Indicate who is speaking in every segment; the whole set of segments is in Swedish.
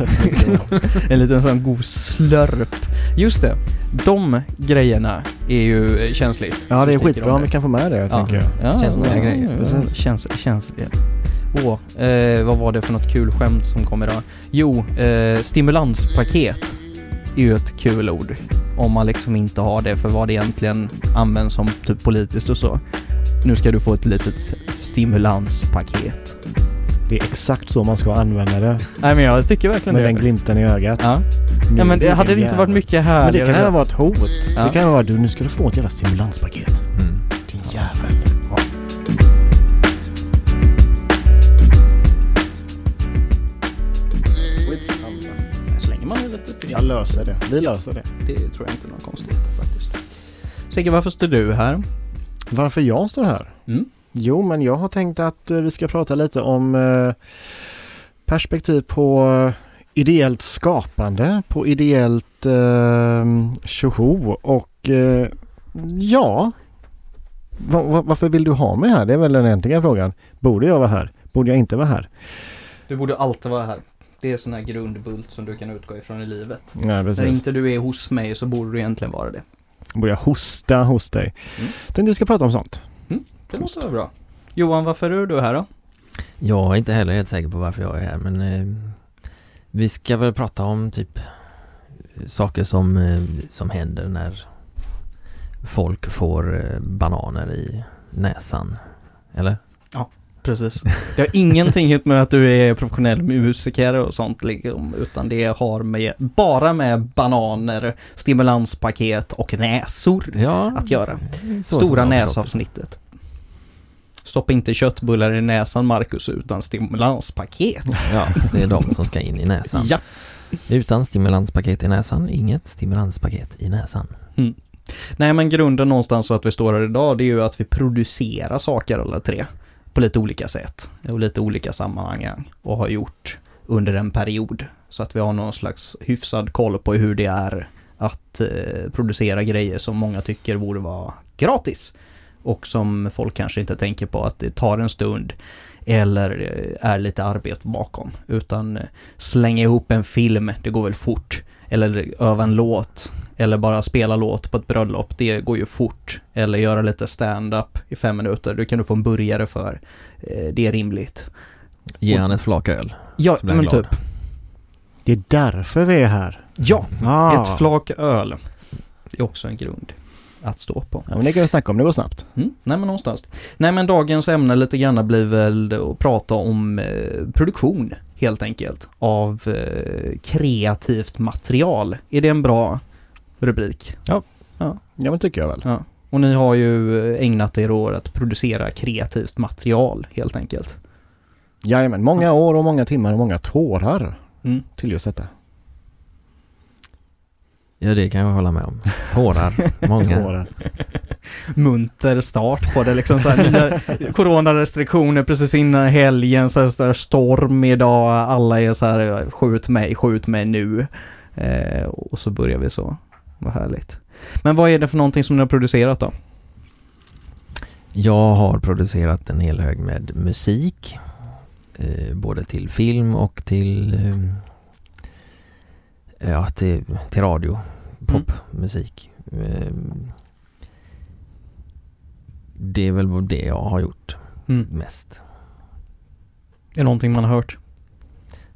Speaker 1: en liten sån god slurp. Just det, de grejerna är ju känsligt.
Speaker 2: Ja, det är skitbra om vi kan få med det, tänker jag.
Speaker 1: Ja,
Speaker 3: Känsliga
Speaker 1: ja,
Speaker 3: grejer.
Speaker 1: Ja,
Speaker 2: Precis.
Speaker 1: känns, känsliga. Åh, eh, vad var det för något kul skämt som kom idag? Jo, eh, stimulanspaket är ju ett kul ord. Om man liksom inte har det för vad det egentligen används som typ politiskt och så. Nu ska du få ett litet stimulanspaket.
Speaker 2: Det är exakt så man ska använda det.
Speaker 1: Nej men jag tycker verkligen
Speaker 2: Med
Speaker 1: det.
Speaker 2: den glimten i ögat.
Speaker 1: Ja.
Speaker 2: Nu
Speaker 1: ja men det, hade det inte varit mycket
Speaker 2: Men
Speaker 1: härligare?
Speaker 2: det kan ju vara ett hot.
Speaker 1: Ja.
Speaker 2: Det kan ju vara du, nu ska du få ett jävla stimulanspaket.
Speaker 3: Mm.
Speaker 2: Din jävel. Ja.
Speaker 1: Så länge man är lite
Speaker 2: Jag löser det. Vi löser det.
Speaker 1: Det tror jag inte är någon konstighet faktiskt. Sigge, varför står du här?
Speaker 2: Varför jag står här?
Speaker 1: Mm.
Speaker 2: Jo, men jag har tänkt att eh, vi ska prata lite om eh, perspektiv på ideellt skapande, på ideellt eh, tjoho och ja, va, va, varför vill du ha mig här? Det är väl den egentliga frågan. Borde jag vara här? Borde jag inte vara här?
Speaker 1: Du borde alltid vara här. Det är sån här grundbult som du kan utgå ifrån i livet.
Speaker 2: Nej,
Speaker 1: När
Speaker 2: precis.
Speaker 1: inte du är hos mig så borde du egentligen vara det.
Speaker 2: Borde jag hosta hos dig?
Speaker 1: Mm.
Speaker 2: Tänkte vi ska prata om sånt.
Speaker 1: Det låter väl bra. Johan, varför är du här då?
Speaker 3: Jag är inte heller helt säker på varför jag är här men eh, Vi ska väl prata om typ Saker som, eh, som händer när Folk får eh, bananer i näsan Eller?
Speaker 1: Precis. Det har ingenting med att du är professionell musiker och sånt liksom, utan det har med, bara med bananer, stimulanspaket och näsor
Speaker 3: Ja
Speaker 1: att göra. Stora näsavsnittet. Stoppa inte köttbullar i näsan Marcus utan stimulanspaket.
Speaker 3: Ja, det är de som ska in i näsan
Speaker 1: Ja.
Speaker 3: Utan stimulanspaket i näsan, inget stimulanspaket i näsan
Speaker 1: Nej men grunden någonstans så att vi står här idag det är ju att vi producerar saker alla tre. På lite olika sätt och lite olika sammanhang och har gjort under en period. Så att vi har någon slags hyfsad koll på hur det är att eh, producera grejer som många tycker borde vara gratis. Och som folk kanske inte tänker på att det tar en stund eller eh, är lite arbete bakom. Utan eh, slänga ihop en film, det går väl fort. Eller öva en låt. Eller bara spela låt på ett bröllop, det går ju fort. Eller göra lite stand-up i fem minuter, det kan du få en burgare för. Eh, Det är rimligt.
Speaker 3: Ge han ett flak öl
Speaker 1: Ja, men
Speaker 3: glad.
Speaker 1: typ.
Speaker 2: Det är därför vi är här.
Speaker 1: Ja,
Speaker 2: Ah.
Speaker 1: ett flak öl. Det är också en grund att stå på.
Speaker 2: Ja, men det kan vi snacka om, det går snabbt.
Speaker 1: Mm, nej men någonstans. Nej men dagens ämne lite grann blir väl att prata om eh, produktion helt enkelt av eh, kreativt material. Är det en bra rubrik?
Speaker 2: Ja men tycker jag väl.
Speaker 1: Ja. Och ni har ju eh, ägnat er åt att producera kreativt material helt enkelt.
Speaker 2: Jajamän, många år och många timmar och många tårar
Speaker 1: Mm.
Speaker 2: till just detta.
Speaker 3: Ja det kan jag hålla med om Tårar, många
Speaker 2: Tårar.
Speaker 1: Munter start på det liksom så här, coronarestriktioner precis innan helgen, så här, så här storm idag, alla är så här skjut mig, skjut mig nu. Eh, och så börjar vi så. Vad härligt. Men vad är det för någonting som ni har producerat då?
Speaker 3: Jag har producerat en hel hög med musik eh, Både till film och till eh, Ja, till, till radio Popmusik eh, Det är väl det jag har gjort
Speaker 1: Mm.
Speaker 3: mest
Speaker 1: Är det någonting man har hört?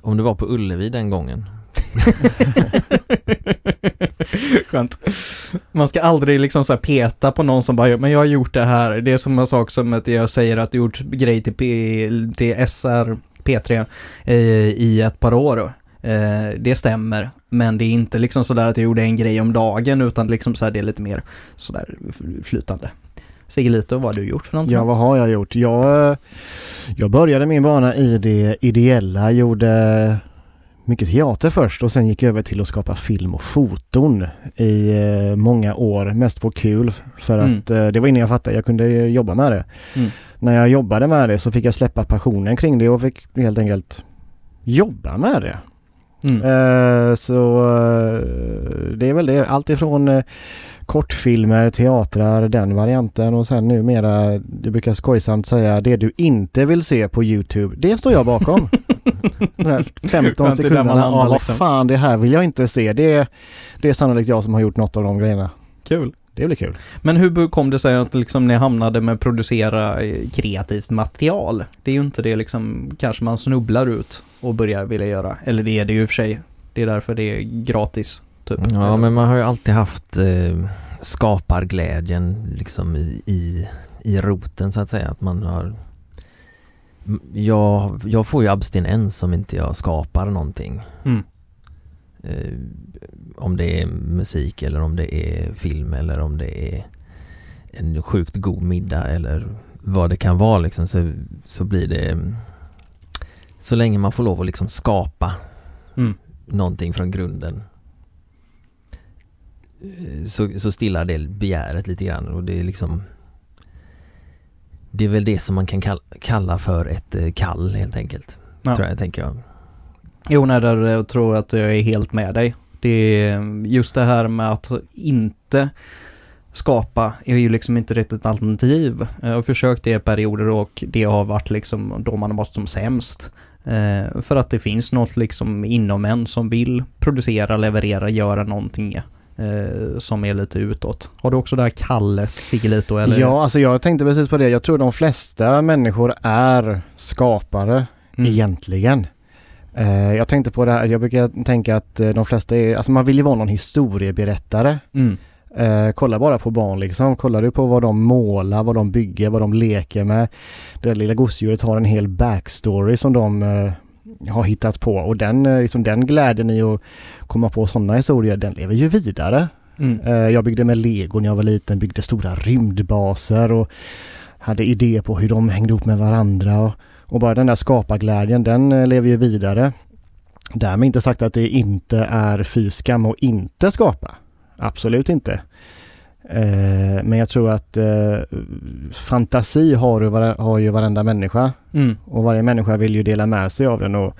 Speaker 3: Om det var på Ullevi den gången
Speaker 1: Skönt. Man ska aldrig liksom så peta på någon som bara, men jag har gjort det här. Det är samma sak som att jag säger att du gjort grej till, P, till SR, P3 eh, i ett par år. Eh, det stämmer, men det är inte liksom sådär att jag gjorde en grej om dagen, utan liksom så här, det är lite mer sådär flytande. Sigge Lito, vad har du gjort för någonting?
Speaker 2: Ja, vad har jag gjort? Jag, jag började min bana i det ideella, gjorde mycket teater först och sen gick jag över till att skapa film och foton i eh, många år, mest på kul för
Speaker 1: Mm.
Speaker 2: att eh, det var innan jag fattade jag kunde jobba med det.
Speaker 1: Mm.
Speaker 2: När jag jobbade med det så fick jag släppa passionen kring det och fick helt enkelt jobba med det.
Speaker 1: Mm.
Speaker 2: Eh, så eh, det är väl det. Allt ifrån eh, kortfilmer, teatrar, den varianten och sen numera, du brukar skojsamt säga det du inte vill se på Youtube, det står jag bakom. De här 15
Speaker 1: Skönt, det är där man
Speaker 2: sekunderna. Ja, vad
Speaker 1: liksom.
Speaker 2: fan, det här vill jag inte se. Det är, det är sannolikt jag som har gjort något av de grejerna.
Speaker 1: Kul.
Speaker 2: Det blir kul.
Speaker 1: Men hur kom det sig att liksom ni hamnade med att producera eh, kreativt material? Det är ju inte det liksom kanske man snubblar ut och börjar vilja göra. Eller det är det ju i och för sig. Det är därför det är gratis. Typ.
Speaker 3: Ja men man har ju alltid haft eh, skaparglädjen liksom i, i, i roten så att säga. Att man har jag, jag får ju abstinens om inte jag skapar någonting.
Speaker 1: Mm.
Speaker 3: Eh, om det är musik eller om det är film eller om det är en sjukt god middag eller vad det kan vara liksom så, så blir det så länge man får lov att liksom skapa
Speaker 1: Mm.
Speaker 3: någonting från grunden eh, så, så stillar det begäret lite grann och det är liksom Det är väl det som man kan kall, kalla för ett eh, kall helt enkelt.
Speaker 1: Ja.
Speaker 3: Tror jag, tänker jag.
Speaker 1: Jo, nej, där eh, tror jag att jag är helt med dig. Det är just det här med att inte skapa är ju liksom inte riktigt ett alternativ. Jag har försökt det i perioder och det har varit liksom då man har varit som sämst. Eh, för att det finns något liksom inom en som vill producera, leverera, göra någonting eh, som är lite utåt. Har du också det här kallet, Siggelito? Eller?
Speaker 2: Ja, alltså jag tänkte precis på det. Jag tror de flesta människor är skapare
Speaker 1: Mm.
Speaker 2: egentligen. Eh, jag tänkte på det här, jag brukar tänka att eh, de flesta är, alltså man vill ju vara någon historieberättare.
Speaker 1: Mm.
Speaker 2: Eh, kolla bara på barn liksom. Kollar du på vad de målar, vad de bygger, vad de leker med. Det där lilla gosedjuret har en hel backstory som de eh, har hittat på och den, eh, liksom den glädjen i att komma på sådana historier, den lever ju vidare.
Speaker 1: Mm.
Speaker 2: Eh, jag byggde med lego när jag var liten, byggde stora rymdbaser och hade idéer på hur de hängde ihop med varandra. Och, och bara den där skaparglädjen, den eh, lever ju vidare. Därmed inte sagt att det inte är fy skam att inte skapa. Absolut inte. Eh, men jag tror att eh, fantasi har ju, vare, har ju varenda människa
Speaker 1: Mm.
Speaker 2: och varje människa vill ju dela med sig av den och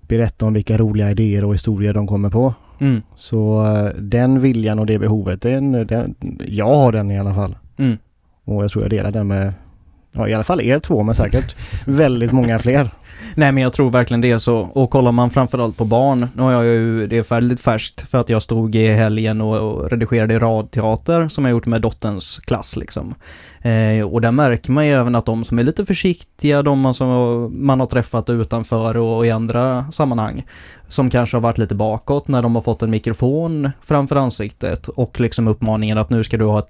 Speaker 2: berätta om vilka roliga idéer och historier de kommer på.
Speaker 1: Mm.
Speaker 2: Så eh, den viljan och det behovet, den, den, jag har den i alla fall.
Speaker 1: Mm.
Speaker 2: Och jag tror jag delar den med, ja i alla fall er två men säkert väldigt många fler.
Speaker 1: Nej men jag tror verkligen det är så. Och kollar man framförallt på barn, nu har jag ju det väldigt färskt för att jag stod i helgen och, och redigerade i radteater som jag gjort med dotterns klass liksom. Eh, och där märker man ju även att de som är lite försiktiga, de man, som man har träffat utanför och, och i andra sammanhang, som kanske har varit lite bakåt när de har fått en mikrofon framför ansiktet och liksom uppmaningen att nu ska du ha ett,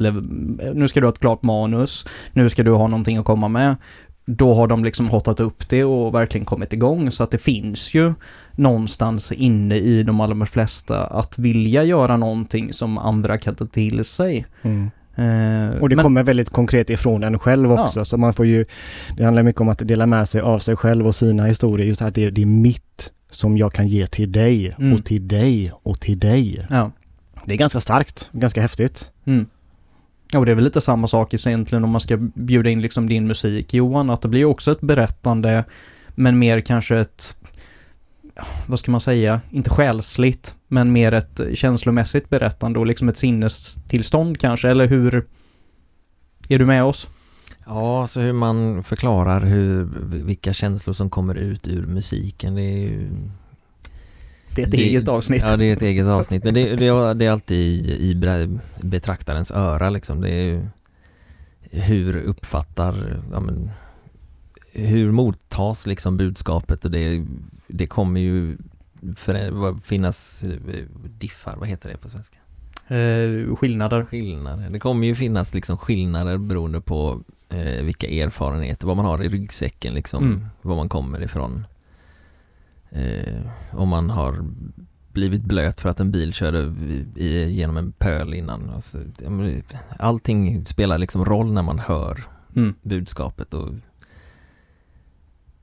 Speaker 1: nu ska du ha ett klart manus, nu ska du ha någonting att komma med då har de liksom hotat upp det och verkligen kommit igång så att det finns ju någonstans inne i de allra flesta att vilja göra någonting som andra kan ta till sig.
Speaker 2: Mm.
Speaker 1: Eh,
Speaker 2: Och det
Speaker 1: men-
Speaker 2: kommer väldigt konkret ifrån en själv också. Så man får ju, det handlar mycket om att dela med sig av sig själv och sina historier. Just att det, det är mitt som jag kan ge till dig
Speaker 1: Mm.
Speaker 2: och till dig och till dig.
Speaker 1: Ja.
Speaker 2: Det är ganska starkt, ganska häftigt.
Speaker 1: Mm. Ja, och det är väl lite samma sak egentligen om man ska bjuda in liksom din musik Johan, att det blir också ett berättande men mer kanske ett vad ska man säga, inte själsligt, men mer ett känslomässigt berättande och liksom ett sinnestillstånd kanske, eller hur? Är du med oss?
Speaker 3: Ja, alltså hur man förklarar hur, vilka känslor som kommer ut ur musiken det är ju
Speaker 1: det är ett
Speaker 3: Det-
Speaker 1: eget avsnitt.
Speaker 3: Ja, det är ett eget avsnitt men det, det, är- det är alltid i, i betraktarens öra liksom Det är ju hur uppfattar, ja men Hur mottas liksom budskapet och det, det kommer ju för, finnas eh, diffar, vad heter det på svenska?
Speaker 1: Eh, skillnader.
Speaker 3: Skillnader. Det kommer ju finnas liksom skillnader beroende på eh, vilka erfarenheter, vad man har i ryggsäcken liksom,
Speaker 1: Mm.
Speaker 3: var man kommer ifrån. Eh, om man har blivit blöt för att en bil körde genom en pöl innan. Alltså, allting spelar liksom roll när man hör
Speaker 1: Mm.
Speaker 3: budskapet och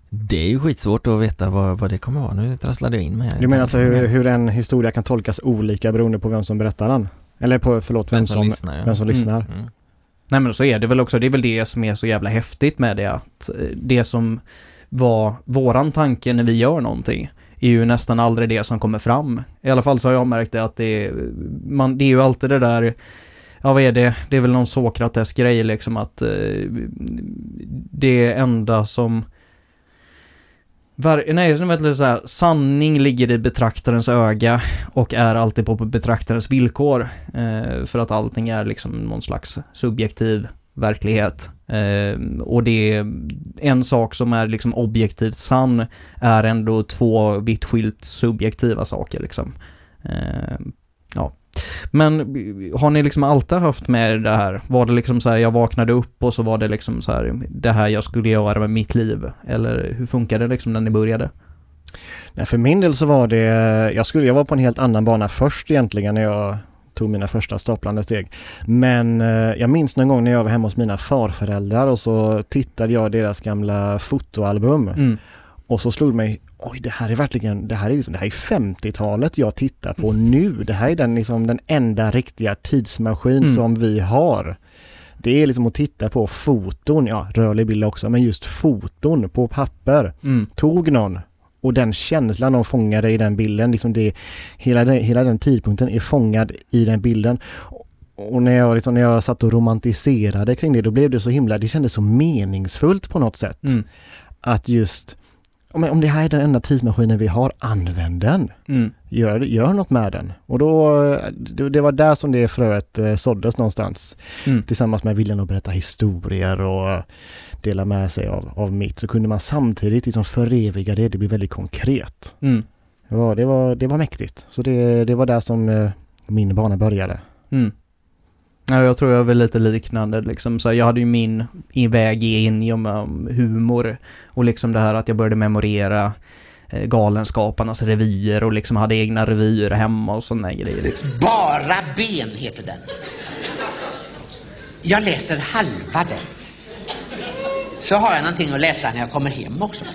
Speaker 3: det är ju skitsvårt att veta vad, vad det kommer vara. Nu trasslade jag in mig här.
Speaker 2: Du menar alltså hur, hur en historia kan tolkas olika beroende på vem som berättar den? Eller på, förlåt, vem,
Speaker 3: vem som,
Speaker 2: som,
Speaker 3: lyssnar? Ja.
Speaker 2: vem som
Speaker 1: Mm.
Speaker 2: lyssnar?
Speaker 3: Mm.
Speaker 1: Nej men så är det väl också, det är väl det som är så jävla häftigt med det att eh, det som vad våran tanke när vi gör någonting är ju nästan aldrig det som kommer fram. I alla fall så har jag märkt det att det är, man, det är ju alltid det där Ja vad är det? Det är väl någon Sokrates grej liksom att eh, det enda som Var, nej, som vet, så här, sanning ligger i betraktarens öga och är alltid på betraktarens villkor. Eh, för att allting är liksom någon slags subjektiv verklighet. Eh, och det är en sak som är liksom objektivt sann är ändå två vitt skilt subjektiva saker liksom. Eh, ja. Men har ni liksom alltid haft med det här? Var det liksom så här, jag vaknade upp och så var det liksom så här, det här jag skulle göra med mitt liv? Eller hur funkade det liksom när ni började?
Speaker 2: Nej, för min del så var det, jag skulle, jag var på en helt annan bana först egentligen när jag tog mina första staplande steg. Men eh, jag minns någon gång när jag var hemma hos mina farföräldrar och så tittade jag deras gamla fotoalbum.
Speaker 1: Mm.
Speaker 2: Och så slog mig, oj det här är verkligen, det här är, liksom, det här är 50-talet jag tittar på nu. Det här är den, liksom, den enda riktiga tidsmaskin
Speaker 1: Mm.
Speaker 2: som vi har. Det är liksom att titta på foton, ja rörlig bild också, men just foton på papper.
Speaker 1: Mm.
Speaker 2: Tog någon och den känslan de fångade i den bilden, liksom det, hela, den, hela den tidpunkten är fångad i den bilden. Och när jag, liksom, när jag satt och romantiserade kring det, då blev det så himla, det kändes så meningsfullt på något sätt.
Speaker 1: Mm.
Speaker 2: Att just, om, om det här är den enda tidsmaskinen vi har, använd den.
Speaker 1: Mm.
Speaker 2: Gör, gör något med den. Och då, det, det var där som det fröet eh, såddes någonstans.
Speaker 1: Mm.
Speaker 2: Tillsammans med viljan att berätta historier och dela med sig av, av mitt. Så kunde man samtidigt liksom föreviga det, det blev väldigt konkret.
Speaker 1: Mm.
Speaker 2: Ja, det var, det var mäktigt. Så det, det var där som eh, min bana började.
Speaker 1: Mm. Ja, jag tror jag var lite liknande liksom. Så jag hade ju min väg in i och med humor och liksom det här att jag började memorera eh, Galenskaparnas revyer och liksom hade egna revyer hemma och sådana grejer liksom.
Speaker 4: Bara ben heter den. Jag läser halva den. Så har jag någonting att läsa när jag kommer hem också.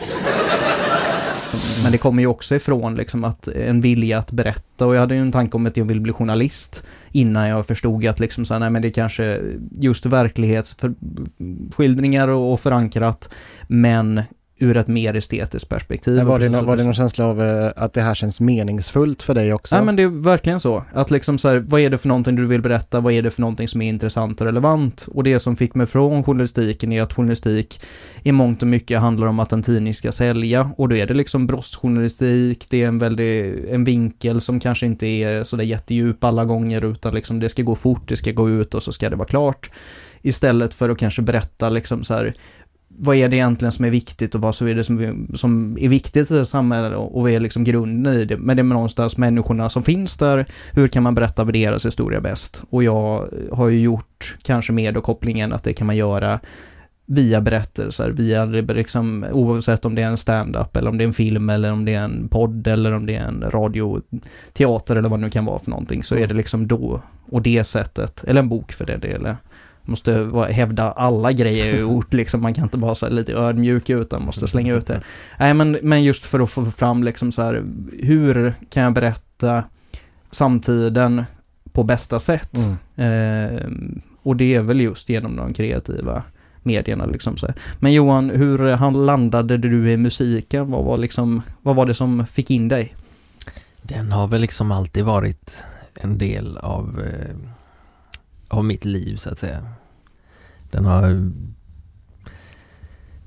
Speaker 1: Men det kommer ju också ifrån liksom att en vilja att berätta. Och jag hade ju en tanke om att jag vill bli journalist innan jag förstod att liksom så här, nej men det kanske just verklighetsskildringar och, och förankrat. Men ur ett mer estetiskt perspektiv.
Speaker 2: Men var, det,
Speaker 1: precis
Speaker 2: nå-
Speaker 1: som
Speaker 2: var det någon känsla av eh, att det här känns meningsfullt för dig också?
Speaker 1: Nej men det är verkligen så. Att liksom så här, vad är det för någonting du vill berätta? Vad är det för någonting som är intressant och relevant? Och det som fick mig från journalistiken är att journalistik i mångt och mycket handlar om att en tidning ska sälja. Och då är det liksom brostjournalistik, det är en väldigt, en vinkel som kanske inte är sådär jättedjup alla gånger utan liksom det ska gå fort, det ska gå ut och så ska det vara klart. Istället för att kanske berätta liksom så här vad är det egentligen som är viktigt och vad så är det som, som är viktigt i det samhället och och vad är liksom grunden i det. Men det är någonstans människorna som finns där. Hur kan man berätta deras historia bäst? Och jag har ju gjort kanske med då kopplingen att det kan man göra via berättelser, via liksom, oavsett om det är en stand-up eller om det är en film eller om det är en podd eller om det är en radioteater eller vad det nu kan vara för någonting så är det liksom då och det sättet, eller en bok för det delen måste vara, hävda alla grejer har gjort liksom. Man kan inte bara här lite ödmjuk utan måste slänga ut det. Nej men, men just för att få fram liksom så här, hur kan jag berätta samtiden på bästa sätt?
Speaker 2: Mm.
Speaker 1: Eh, och det är väl just genom de kreativa medierna liksom så. Men Johan, hur han landade du i musiken? Vad var liksom, vad var det som fick in dig?
Speaker 3: Den har väl liksom alltid varit en del av, eh, av mitt liv så att säga. Den har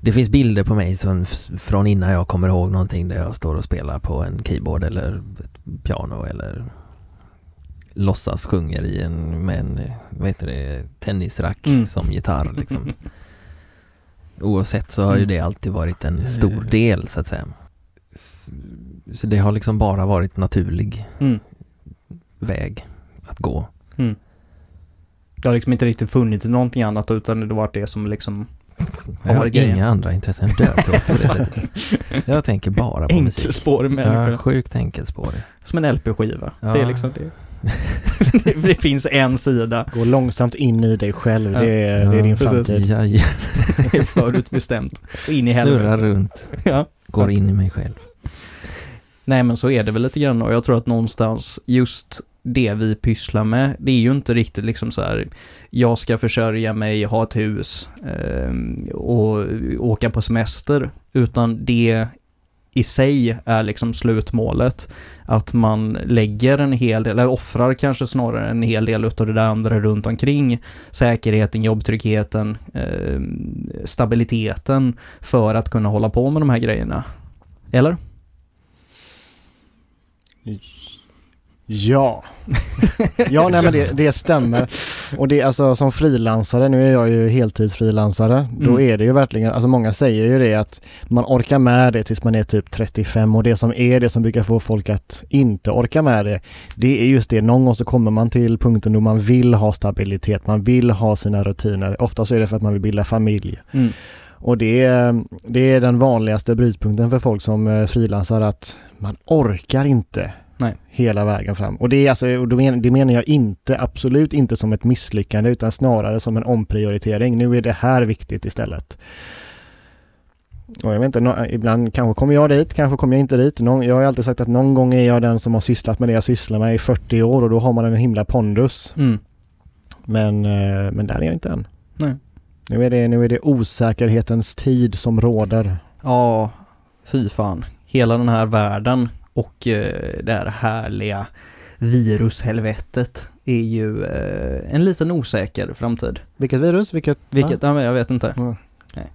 Speaker 3: Det finns bilder på mig som, från innan jag kommer ihåg någonting där jag står och spelar på en keyboard eller ett piano eller låtsas sjunger i en, med en, vad heter det, tennisrack
Speaker 1: Mm.
Speaker 3: som gitarr liksom. Oavsett så har ju
Speaker 1: Mm.
Speaker 3: det alltid varit en stor del så att säga. Så det har liksom bara varit naturlig
Speaker 1: Mm.
Speaker 3: väg att gå.
Speaker 1: Mm. Det har liksom inte riktigt funnits någonting annat utan det har varit det som liksom
Speaker 3: Jag har
Speaker 1: varit grejen.
Speaker 3: inga andra intressen, dötråkig på det sättet. Jag tänker bara på musik.
Speaker 1: enkelspårig människa.
Speaker 3: Ja, sjukt enkelspårig.
Speaker 1: Som en LP-skiva.
Speaker 3: Ja.
Speaker 1: Det är liksom det. det. Det finns en sida.
Speaker 2: Gå långsamt in i dig själv,
Speaker 1: Ja.
Speaker 2: det, är, det är din
Speaker 3: Ja,
Speaker 1: precis.
Speaker 2: framtid.
Speaker 3: Ja, ja.
Speaker 1: Det är förutbestämt. Och in i
Speaker 3: Snurrar
Speaker 1: helvete.
Speaker 3: runt,
Speaker 1: Ja.
Speaker 3: går in i mig själv.
Speaker 1: Nej men så är det väl lite grann och jag tror att någonstans just det vi pysslar med, det är ju inte riktigt liksom så här, jag ska försörja mig, ha ett hus eh, och åka på semester, utan det i sig är liksom slutmålet. Att man lägger en hel del, eller offrar kanske snarare en hel del utav det där andra runt omkring. Säkerheten, jobbtryggheten, eh, stabiliteten för att kunna hålla på med de här grejerna. Eller?
Speaker 2: Ja. ja, nej men det, det stämmer. Och det alltså som frilansare, nu är jag ju heltidsfrilansare, då
Speaker 1: Mm.
Speaker 2: är det ju verkligen, alltså många säger ju det att man orkar med det tills man är typ 35 och det som är det som brukar få folk att inte orka med det, det är just det, någon gång så kommer man till punkten då man vill ha stabilitet, man vill ha sina rutiner. Ofta så är det för att man vill bilda familj.
Speaker 1: Mm.
Speaker 2: Och det är, det är den vanligaste brytpunkten för folk som eh, frilansar att man orkar inte
Speaker 1: Nej.
Speaker 2: hela vägen fram. Och det är alltså, och då men, det menar jag inte, absolut inte som ett misslyckande utan snarare som en omprioritering. Nu är det här viktigt istället. Och jag vet inte, ibland kanske kommer jag dit, kanske kommer jag inte dit. Någon, jag har alltid sagt att någon gång är jag den som har sysslat med det jag sysslar med i 40 år och då har man en himla pondus.
Speaker 1: Mm.
Speaker 2: Men, eh, men där är jag inte än.
Speaker 1: Nej.
Speaker 2: Nu är, det, nu är det osäkerhetens tid som råder.
Speaker 1: Ja, fy fan. Hela den här världen och eh, det här härliga virushelvetet är ju eh, en liten osäker framtid.
Speaker 2: Vilket virus? Vilket?
Speaker 1: Vilket, ja, jag vet inte.
Speaker 2: Ja.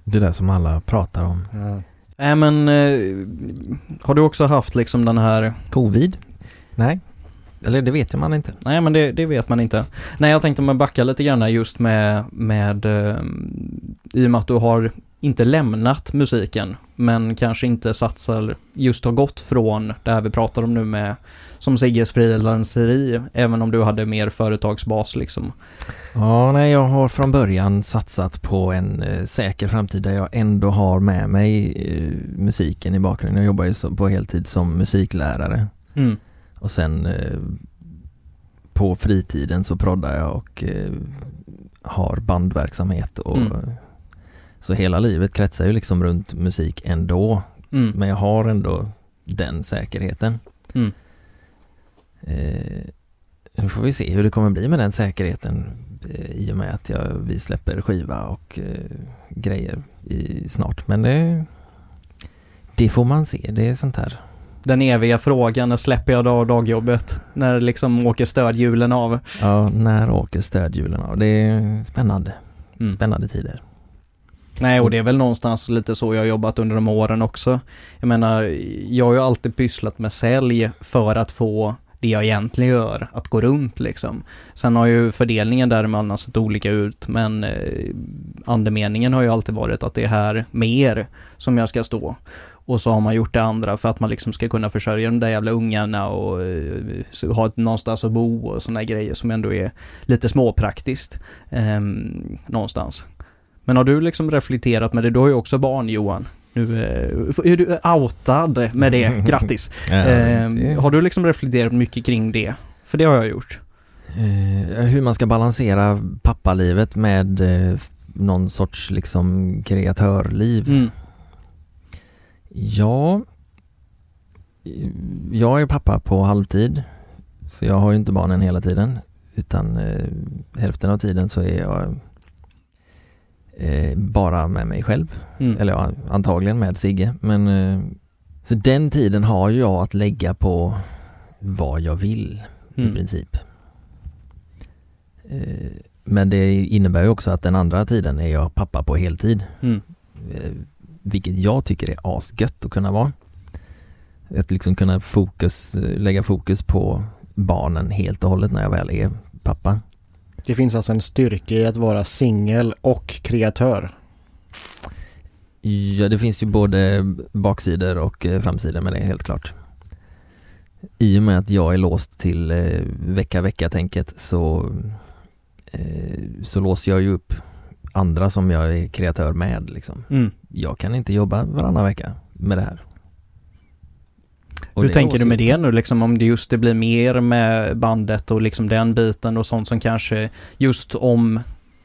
Speaker 3: Det där som alla pratar om.
Speaker 2: Ja.
Speaker 1: Nej men, eh, har du också haft liksom den här,
Speaker 3: Covid? Nej. Eller det vet man inte.
Speaker 1: nej men det, det vet man inte. Nej jag tänkte man backa lite grann just med, med eh, i och med att du har inte lämnat musiken men kanske inte satsar, just har gått från det här vi pratar om nu med som Sigges frilanseri, även om du hade mer företagsbas liksom.
Speaker 3: Ja, nej, jag har från början satsat på en eh, säker framtid där jag ändå har med mig eh, musiken i bakgrunden. Jag jobbar ju på heltid som musiklärare
Speaker 1: Mm.
Speaker 3: Och sen eh, på fritiden så proddar jag och eh, har bandverksamhet och
Speaker 1: Mm.
Speaker 3: så hela livet kretsar ju liksom runt musik ändå.
Speaker 1: Mm.
Speaker 3: Men jag har ändå den säkerheten.
Speaker 1: Mm.
Speaker 3: Eh, nu får vi se hur det kommer bli med den säkerheten eh, i och med att jag, vi släpper skiva och eh, grejer i, snart. Men det, det får man se. Det är sånt här.
Speaker 1: Den eviga frågan, när släpper jag dag dagjobbet? När liksom åker stödhjulen av?
Speaker 3: Ja, när åker stödhjulen av? Det är spännande.
Speaker 1: Mm.
Speaker 3: Spännande tider.
Speaker 1: Nej, och det är väl någonstans lite så jag jobbat under de åren också. Jag menar, jag har ju alltid pysslat med sälj för att få det jag egentligen gör att gå runt liksom. Sen har ju fördelningen däremellan sett olika ut, men eh, andemeningen har ju alltid varit att det är här med er som jag ska stå. Och så har man gjort det andra för att man liksom ska kunna försörja de där jävla ungarna och så ha ett någonstans att bo och sådana grejer som ändå är lite småpraktiskt eh, någonstans. Men har du liksom reflekterat med det? Du har ju också barn Johan. Nu eh, är du outad med det, grattis.
Speaker 3: Det-
Speaker 1: har du liksom reflekterat mycket kring det? För det har jag gjort.
Speaker 3: Eh, hur man ska balansera pappalivet med eh, någon sorts liksom kreatörliv.
Speaker 1: Mm.
Speaker 3: Ja, jag är pappa på halvtid. Så jag har ju inte barnen hela tiden. Utan eh, hälften av tiden så är jag eh, bara med mig själv.
Speaker 1: Mm.
Speaker 3: Eller ja, antagligen med Sigge. Men eh, så den tiden har jag att lägga på vad jag vill i
Speaker 1: Mm.
Speaker 3: princip. Eh, men det innebär ju också att den andra tiden är jag pappa på heltid.
Speaker 1: Mm.
Speaker 3: Vilket jag tycker är asgött att kunna vara. Att liksom kunna fokus, eh, lägga fokus på barnen helt och hållet när jag väl är pappa.
Speaker 2: Det finns alltså en styrka i att vara singel och kreatör.
Speaker 3: Ja, det finns ju både baksidor och eh, framsidor med det helt klart. I och med att jag är låst till eh, vecka-vecka-tänket så, så låser jag ju upp andra som jag är kreatör med liksom.
Speaker 1: Mm.
Speaker 3: Jag kan inte jobba varannan vecka med det här. Och
Speaker 1: Hur tänker du med det nu liksom om det just det blir mer med bandet och liksom den biten och sånt som kanske just om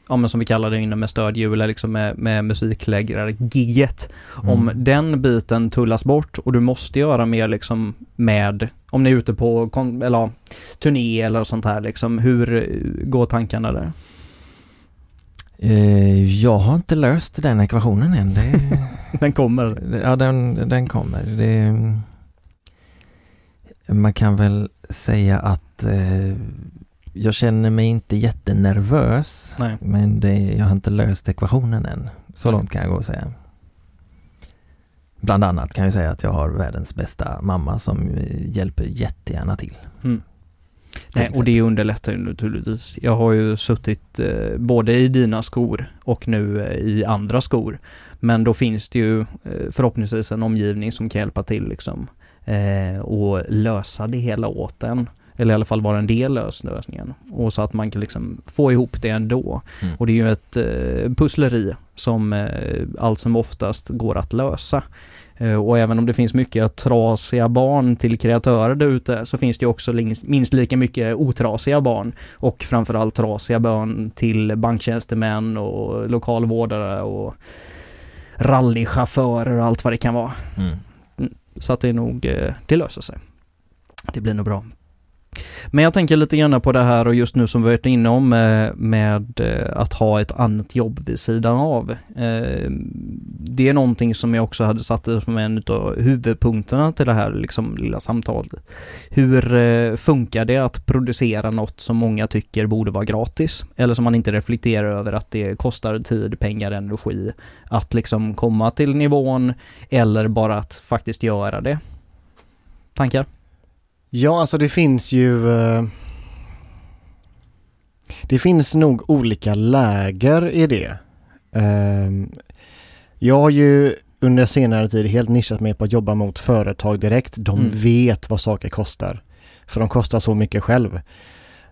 Speaker 1: Ja men som vi kallar det inne med stödhjul eller liksom med, med musikläggare-gigget. Om
Speaker 3: Mm.
Speaker 1: den biten tullas bort och du måste göra mer liksom med, om ni är ute på eller, turné eller sånt här liksom, hur går tankarna där?
Speaker 3: Eh, jag har inte löst den ekvationen än. Det,
Speaker 1: Den kommer.
Speaker 3: ja, den, den kommer. Det, man kan väl säga att eh, jag känner mig inte jättenervös.
Speaker 1: Nej.
Speaker 3: Men det, jag har inte löst ekvationen än. Så
Speaker 1: Nej.
Speaker 3: långt kan jag gå och säga. bland annat kan jag säga att jag har världens bästa mamma som eh, hjälper jättegärna till.
Speaker 1: Nej, och det underlättar ju naturligtvis. Jag har ju suttit eh, både i dina skor och nu eh, i andra skor. Men då finns det ju eh, förhoppningsvis en omgivning som kan hjälpa till liksom eh, och lösa det hela åt en. Eller i alla fall vara en del av lösningen. Och så att man kan liksom få ihop det ändå.
Speaker 3: Mm.
Speaker 1: Och det är ju ett eh, pussleri som eh, allt som oftast går att lösa. Eh, Och även om det finns mycket trasiga barn till kreatörer där ute så finns det också minst lika mycket otrasiga barn och framförallt trasiga barn till banktjänstemän och lokalvårdare och rallychaufförer och allt vad det kan vara.
Speaker 3: Mm.
Speaker 1: Så att det är nog, eh, det löser sig. Det blir nog bra. Men jag tänker lite grann på det här och just nu som vi varit inne om eh, med eh, att ha ett annat jobb vid sidan av. Eh, det är någonting som jag också hade satt som en av huvudpunkterna till det här liksom lilla samtalet. Hur funkar det att producera något som många tycker borde vara gratis? Eller som man inte reflekterar över att det kostar tid, pengar, energi att liksom komma till nivån eller bara att faktiskt göra det. Tankar?
Speaker 2: Ja, alltså det finns ju... eh, Det finns nog olika läger i det. Ehm, Jag har ju under senare tid helt nischat mig på att jobba mot företag direkt. De
Speaker 1: Mm.
Speaker 2: vet vad saker kostar. För de kostar så mycket själv.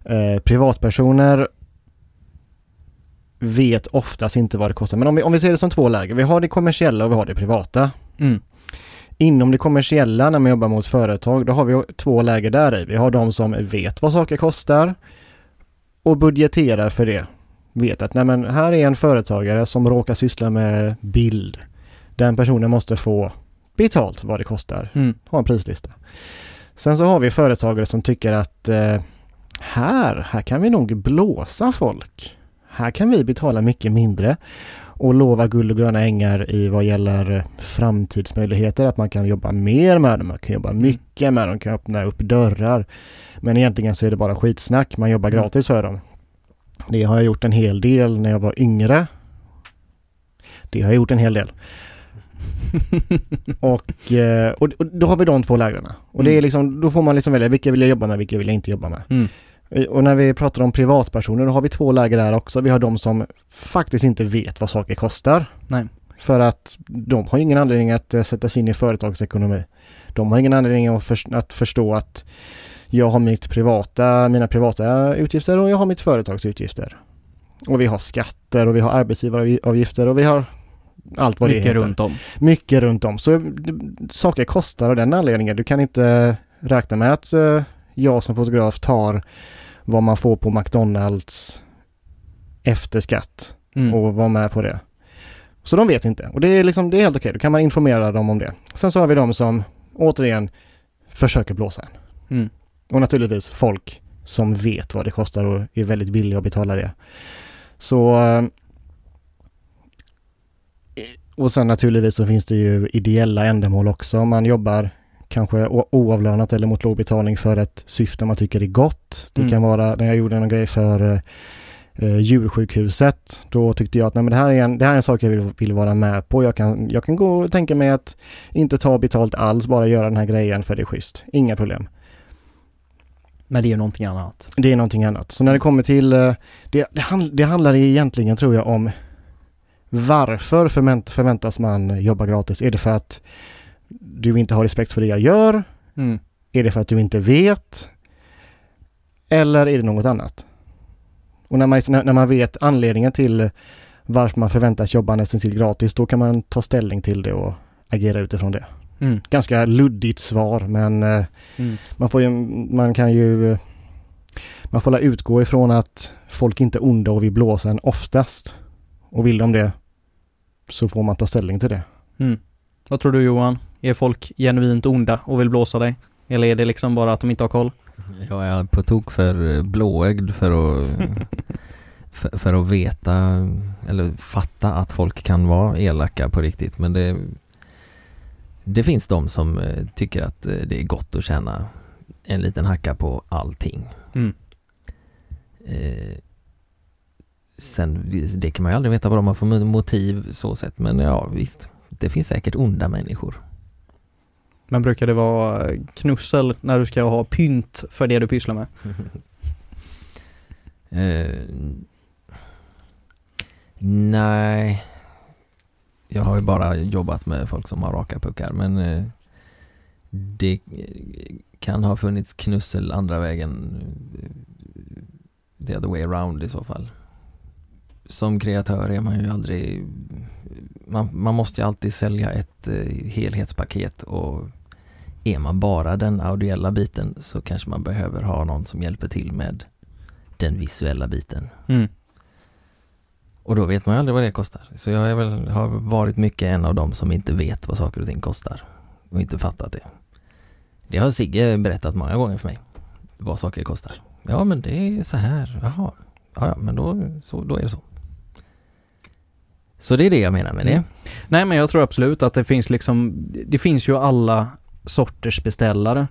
Speaker 2: Eh, Privatpersoner vet oftast inte vad det kostar. Men om vi, om vi ser det som två läger. Vi har det kommersiella och vi har det privata.
Speaker 1: Mm.
Speaker 2: Inom det kommersiella när man jobbar mot företag, då har vi två läger där i. Vi har de som vet vad saker kostar och budgeterar för det. Vet att nej men här är en företagare som råkar syssla med bild. Den personen måste få betalt vad det kostar.
Speaker 1: Mm.
Speaker 2: Ha en prislista. Sen så har vi företagare som tycker att eh, här, här kan vi nog blåsa folk. Här kan vi betala mycket mindre och lova guld och gröna ängar i vad gäller framtidsmöjligheter. Att man kan jobba mer med dem, man kan jobba mycket med dem, kan öppna upp dörrar. Men egentligen så är det bara skitsnack, man jobbar
Speaker 1: Mm.
Speaker 2: gratis för dem. Det har jag gjort en hel del när jag var yngre. Det har jag gjort en hel del. och, eh, och, och då har vi de två lägren. Och det är
Speaker 1: Mm.
Speaker 2: liksom, då får man liksom välja vilka vill jag jobba med, vilka vill jag inte jobba med.
Speaker 1: Mm.
Speaker 2: Och när vi pratar om privatpersoner, då har vi två läger där också. Vi har de som faktiskt inte vet vad saker kostar.
Speaker 1: Nej.
Speaker 2: För att de har ingen anledning att eh, sätta sig in i företagsekonomi. De har ingen anledning att, förs- att förstå att jag har mitt privata, mina privata utgifter och jag har mitt företags utgifter. Och vi har skatter och vi har arbetsgivaravgifter och vi har allt vad det
Speaker 1: Mycket
Speaker 2: heter.
Speaker 1: runt om.
Speaker 2: Mycket runt om. Så saker kostar av den anledningen. Du kan inte räkna med att eh, jag som fotograf tar vad man får på McDonalds efter skatt
Speaker 1: Mm.
Speaker 2: och vara med på det. Så de vet inte och det är liksom, det är helt okej. Då kan man informera dem om det. Sen så har vi de som återigen försöker blåsa en.
Speaker 1: Mm.
Speaker 2: Och naturligtvis folk som vet vad det kostar och är väldigt villiga att betala det. Så eh, och sen naturligtvis så finns det ju ideella ändamål också. Man jobbar kanske oavlönat eller mot låg betalning för ett syfte man tycker är gott. Det
Speaker 1: Mm.
Speaker 2: kan vara när jag gjorde en grej för eh, eh, djursjukhuset. Då tyckte jag att nej, men det, här är en, det här är en sak jag vill, vill vara med på. Jag kan, jag kan gå och tänka mig att inte ta betalt alls, bara göra den här grejen för det är schysst. Inga problem.
Speaker 1: Men det är ju någonting annat.
Speaker 2: Det är någonting annat. Så när det kommer till, eh, det, det, handl, det handlar egentligen tror jag om varför förvänt, förväntas man jobba gratis? Är det för att du inte har respekt för det jag gör?
Speaker 1: Mm.
Speaker 2: Är det för att du inte vet? Eller är det något annat? Och när man, när man vet anledningen till varför man förväntas jobba nästan till gratis, då kan man ta ställning till det och agera utifrån det.
Speaker 1: Mm.
Speaker 2: Ganska luddigt svar, men eh,
Speaker 1: Mm.
Speaker 2: man får ju, man kan ju, man får utgå ifrån att folk inte är onda och vill blåsa en oftast. Och vill de det så får man ta ställning till det.
Speaker 1: Mm. Vad tror du Johan? Är folk genuint onda och vill blåsa dig? Eller är det liksom bara att de inte har koll?
Speaker 3: Jag är på tok för blåögd för att för, för att veta eller fatta att folk kan vara elaka på riktigt men det Det finns de som eh, tycker att eh, det är gott att tjäna en liten hacka på allting.
Speaker 1: Mm.
Speaker 3: Eh, sen, det kan man ju aldrig veta vad de har för motiv så sett men ja visst. det finns säkert onda människor.
Speaker 1: Men brukar det vara knussel när du ska ha pynt för det du pysslar med?
Speaker 3: Eh, nej, jag har ju bara jobbat med folk som har raka puckar men eh, det kan ha funnits knussel andra vägen eh, the other way around i så fall. Som kreatör är man ju aldrig man, man måste ju alltid sälja ett eh, helhetspaket och är man bara den audiella biten så kanske man behöver ha någon som hjälper till med den visuella biten.
Speaker 1: Mm.
Speaker 3: Och då vet man ju aldrig vad det kostar. Så jag är väl, har varit mycket en av dem som inte vet vad saker och ting kostar. Och inte fattat det. Det har Sigge berättat många gånger för mig. Vad saker kostar. Ja men det är så här, jaha. Ja, ja men då, så, då är det så. Så det är det jag menar med det.
Speaker 1: Mm. Nej men jag tror absolut att det finns liksom, det finns ju alla sorters beställare.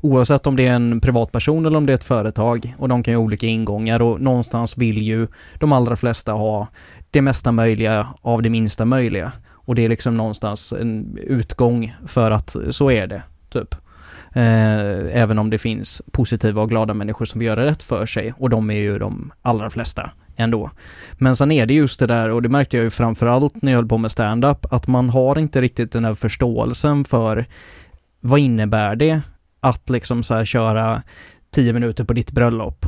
Speaker 1: Oavsett om det är en privatperson eller om det är ett företag och de kan ju ha olika ingångar och någonstans vill ju de allra flesta ha det mesta möjliga av det minsta möjliga. Och det är liksom någonstans en utgång för att så är det, typ. Eh, även om det finns positiva och glada människor som vill göra rätt för sig och de är ju de allra flesta ändå. Men sen är det just det där och det märkte jag ju framförallt när jag höll på med stand-up att man har inte riktigt den här förståelsen för vad innebär det att liksom så här köra tio minuter på ditt bröllop?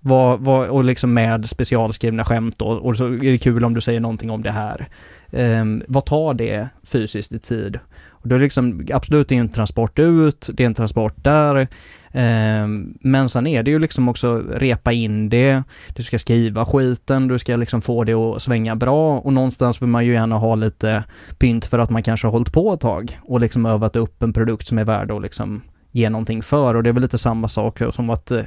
Speaker 1: Vad, vad, och liksom med specialskrivna skämt då, och så är det kul om du säger någonting om det här. Um, vad tar det fysiskt i tid? Och då är det liksom, absolut det är en transport ut, det är en transport där, Ehm, men sen är det ju liksom också repa in det, du ska skriva skiten, du ska liksom få det att svänga bra och någonstans vill man ju gärna ha lite pynt för att man kanske har hållit på ett tag och liksom övat upp en produkt som är värd att liksom ge någonting för och det är väl lite samma sak som att eh,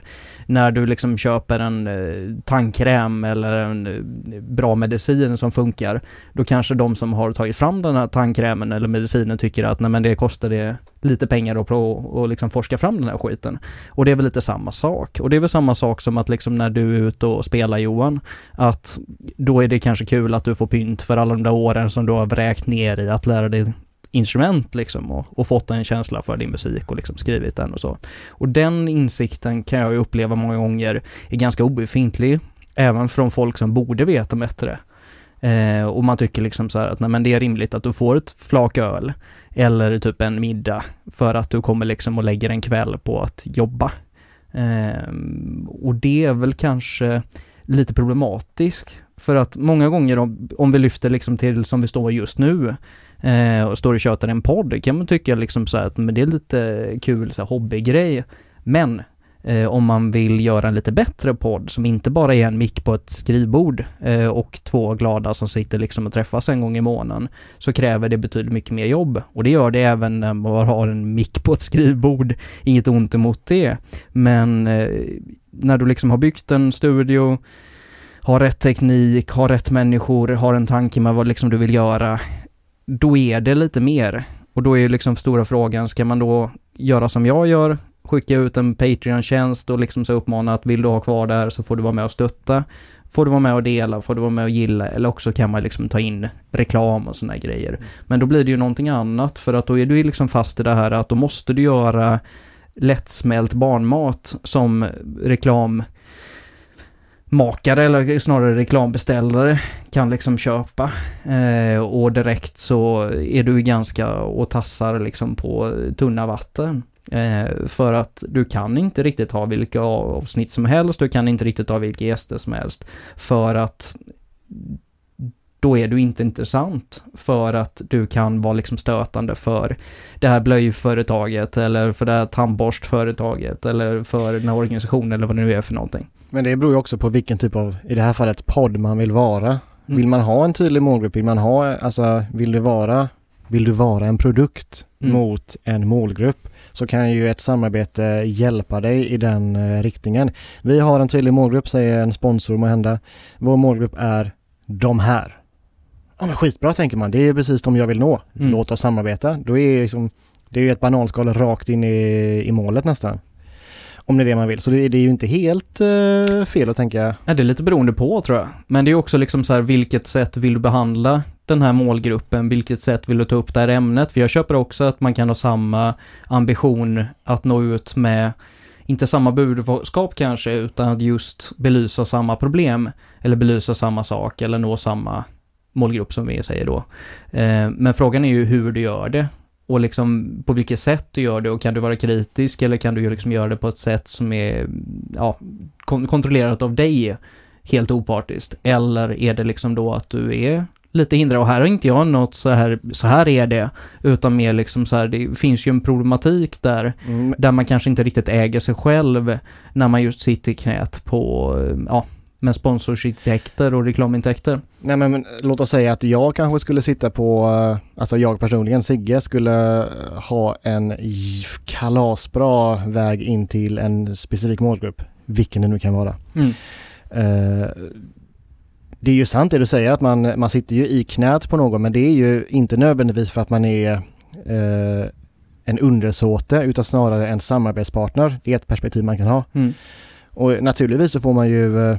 Speaker 1: när du liksom köper en eh, tandkräm eller en eh, bra medicin som funkar, då kanske de som har tagit fram den här tandkrämen eller medicinen tycker att nej men det kostar det lite pengar att och liksom forska fram den här skiten. Och det är väl lite samma sak. Och det är väl samma sak som att liksom när du är ute och spelar Johan, att då är det kanske kul att du får pynt för alla de där åren som du har vräkt ner i att lära dig instrument liksom och, och, fått en känsla för din musik och liksom skrivit den och så. Och den insikten kan jag ju uppleva många gånger är ganska obefintlig, även från folk som borde veta bättre. Eh, och man tycker liksom så här att nej men det är rimligt att du får ett flak öl eller typ en middag för att du kommer liksom och lägger en kväll på att jobba. Eh, och det är väl kanske lite problematiskt för att många gånger om, om vi lyfter liksom till som vi står just nu eh, och står och tjötar en podd kan man tycka liksom så att men det är lite kul så här, hobbygrej. Men eh, om man vill göra en lite bättre podd som inte bara är en mick på ett skrivbord eh, och två glada som sitter liksom och träffas en gång i månaden så kräver det betydligt mycket mer jobb och det gör det även när man har en mick på ett skrivbord. Inget ont emot det, men eh, när du liksom har byggt en studio har rätt teknik, har rätt människor, har en tanke med vad liksom du vill göra, då är det lite mer. Och då är ju liksom stora frågan, ska man då göra som jag gör, skicka ut en Patreon-tjänst och liksom så uppmana att vill du ha kvar det här så får du vara med och stötta. Får du vara med och dela, får du vara med och gilla eller också kan man liksom ta in reklam och sådana grejer. Men då blir det ju någonting annat för att då är du ju liksom fast i det här att då måste du göra lättsmält barnmat som reklam makare eller snarare reklambeställare kan liksom köpa. Eh, och direkt så är du ganska och tassar liksom på tunna vatten. Eh, för att du kan inte riktigt ha vilka avsnitt som helst, du kan inte riktigt ha vilka gäster som helst. För att då är du inte intressant för att du kan vara liksom stötande för det här blöjföretaget eller för det här tandborstföretaget eller för den här organisationen eller vad det nu är för någonting.
Speaker 2: Men det beror ju också på vilken typ av, i det här fallet, podd man vill vara. Mm. Vill man ha en tydlig målgrupp? Vill man ha, alltså vill du vara, vill du vara en produkt mm. mot en målgrupp? Så kan ju ett samarbete hjälpa dig i den uh, riktningen. Vi har en tydlig målgrupp, säger en sponsor må hända. Vår målgrupp är de här. Ja men skitbra tänker man, det är precis de jag vill nå. Mm. Låt oss samarbeta. Då är det liksom, det är ju ett bananskal rakt in i, i målet nästan. Om det är det man vill. Så det, det är ju inte helt uh, fel att tänka.
Speaker 1: Ja, det är lite beroende på tror jag. Men det är också liksom så här, vilket sätt vill du behandla den här målgruppen? Vilket sätt vill du ta upp det här ämnet? För jag köper också att man kan ha samma ambition att nå ut med, inte samma budskap kanske, utan att just belysa samma problem. Eller belysa samma sak eller nå samma målgrupp som vi säger då. Eh, men frågan är ju hur du gör det och liksom på vilket sätt du gör det och kan du vara kritisk eller kan du liksom göra det på ett sätt som är ja, kon kontrollerat av dig helt opartiskt eller är det liksom då att du är lite hindrad och här har inte jag något så här, så här är det, utan mer liksom så här, det finns ju en problematik där,
Speaker 2: Mm.
Speaker 1: där man kanske inte riktigt äger sig själv när man just sitter i knät på, ja, med sponsorsintäkter och reklamintäkter.
Speaker 2: Nej men, men låt oss säga att jag kanske skulle sitta på, eh, alltså jag personligen, Sigge, skulle eh, ha en kalasbra väg in till en specifik målgrupp, vilken det nu kan vara.
Speaker 1: Mm.
Speaker 2: Eh, det är ju sant det du säger att man, man sitter ju i knät på någon men det är ju inte nödvändigtvis för att man är eh, en undersåte utan snarare en samarbetspartner. Det är ett perspektiv man kan ha.
Speaker 1: Mm.
Speaker 2: Och naturligtvis så får man ju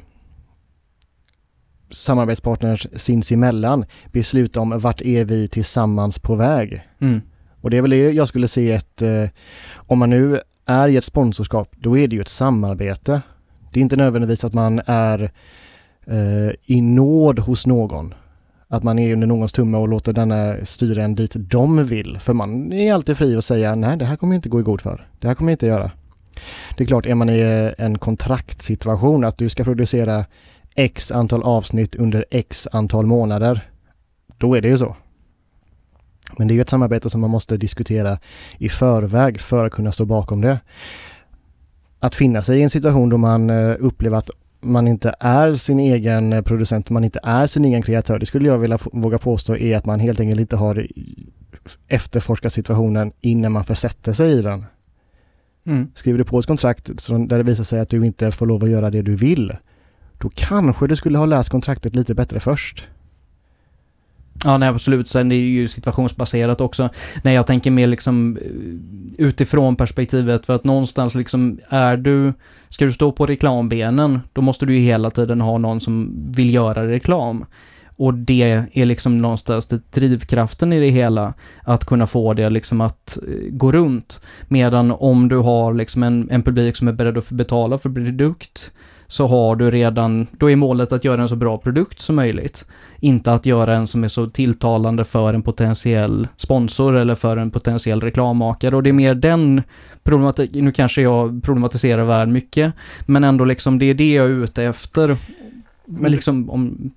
Speaker 2: samarbetspartners sinsemellan besluta om vart är vi tillsammans på väg.
Speaker 1: Mm.
Speaker 2: Och det är väl det jag skulle se ett, eh, om man nu är i ett sponsorskap, då är det ju ett samarbete. Det är inte nödvändigtvis att man är eh, i nåd hos någon. Att man är under någons tumme och låter denna styra en dit de vill. För man är alltid fri att säga nej det här kommer jag inte gå i god för. Det här kommer jag inte göra. Det är klart, är man i en kontraktsituation att du ska producera x antal avsnitt under x antal månader. Då är det ju så. Men det är ju ett samarbete som man måste diskutera i förväg för att kunna stå bakom det. Att finna sig i en situation då man eh, upplever att man inte är sin egen eh, producent, man inte är sin egen kreatör. Det skulle jag vilja våga påstå är att man helt enkelt inte har efterforskat situationen innan man försätter sig i den.
Speaker 1: Mm.
Speaker 2: Skriver du på ett kontrakt där det visar sig att du inte får lov att göra det du vill, då kanske du skulle ha läst kontraktet lite bättre först.
Speaker 1: Ja, nej absolut. Sen det är ju situationsbaserat också. Nej, jag tänker mer liksom eh, utifrån perspektivet för att någonstans liksom är du, ska du stå på reklambenen, då måste du ju hela tiden ha någon som vill göra reklam. Och det är liksom någonstans det drivkraften i det hela, att kunna få det liksom att eh, gå runt. Medan om du har liksom en, en publik som är beredd att betala för produkt, så har du redan, då är målet att göra en så bra produkt som möjligt. Inte att göra en som är så tilltalande för en potentiell sponsor eller för en potentiell reklammakare. Och det är mer den problematiken, nu kanske jag problematiserar väl mycket, men ändå liksom det är det jag är ute efter. Men liksom om,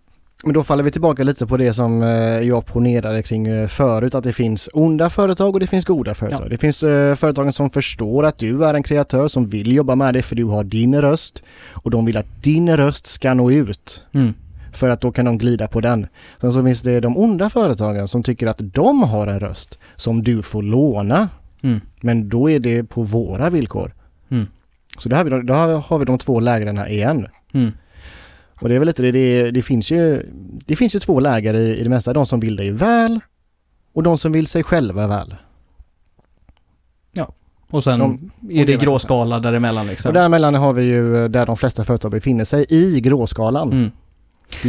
Speaker 2: Men då faller vi tillbaka lite på det som eh, jag ponerade kring eh, förut, att det finns onda företag och det finns goda företag.
Speaker 1: Ja.
Speaker 2: Det finns eh, företagen som förstår att du är en kreatör som vill jobba med dig för du har din röst och de vill att din röst ska nå ut.
Speaker 1: mm,
Speaker 2: För att då kan de glida på den. Sen så finns det de onda företagen som tycker att de har en röst som du får låna.
Speaker 1: mm,
Speaker 2: Men då är det på våra villkor.
Speaker 1: Mm.
Speaker 2: Så då har, vi, de- då har vi de två lägren här igen. Och det är väl lite det, det, det finns ju Det finns ju två läger i, i det mesta. De som vill dig väl och de som vill sig själva väl.
Speaker 1: och sen
Speaker 2: De-
Speaker 1: är det
Speaker 2: det
Speaker 1: gråskala däremellan liksom.
Speaker 2: Och däremellan har vi ju eh, där de flesta företag befinner sig i gråskalan.
Speaker 1: Mm.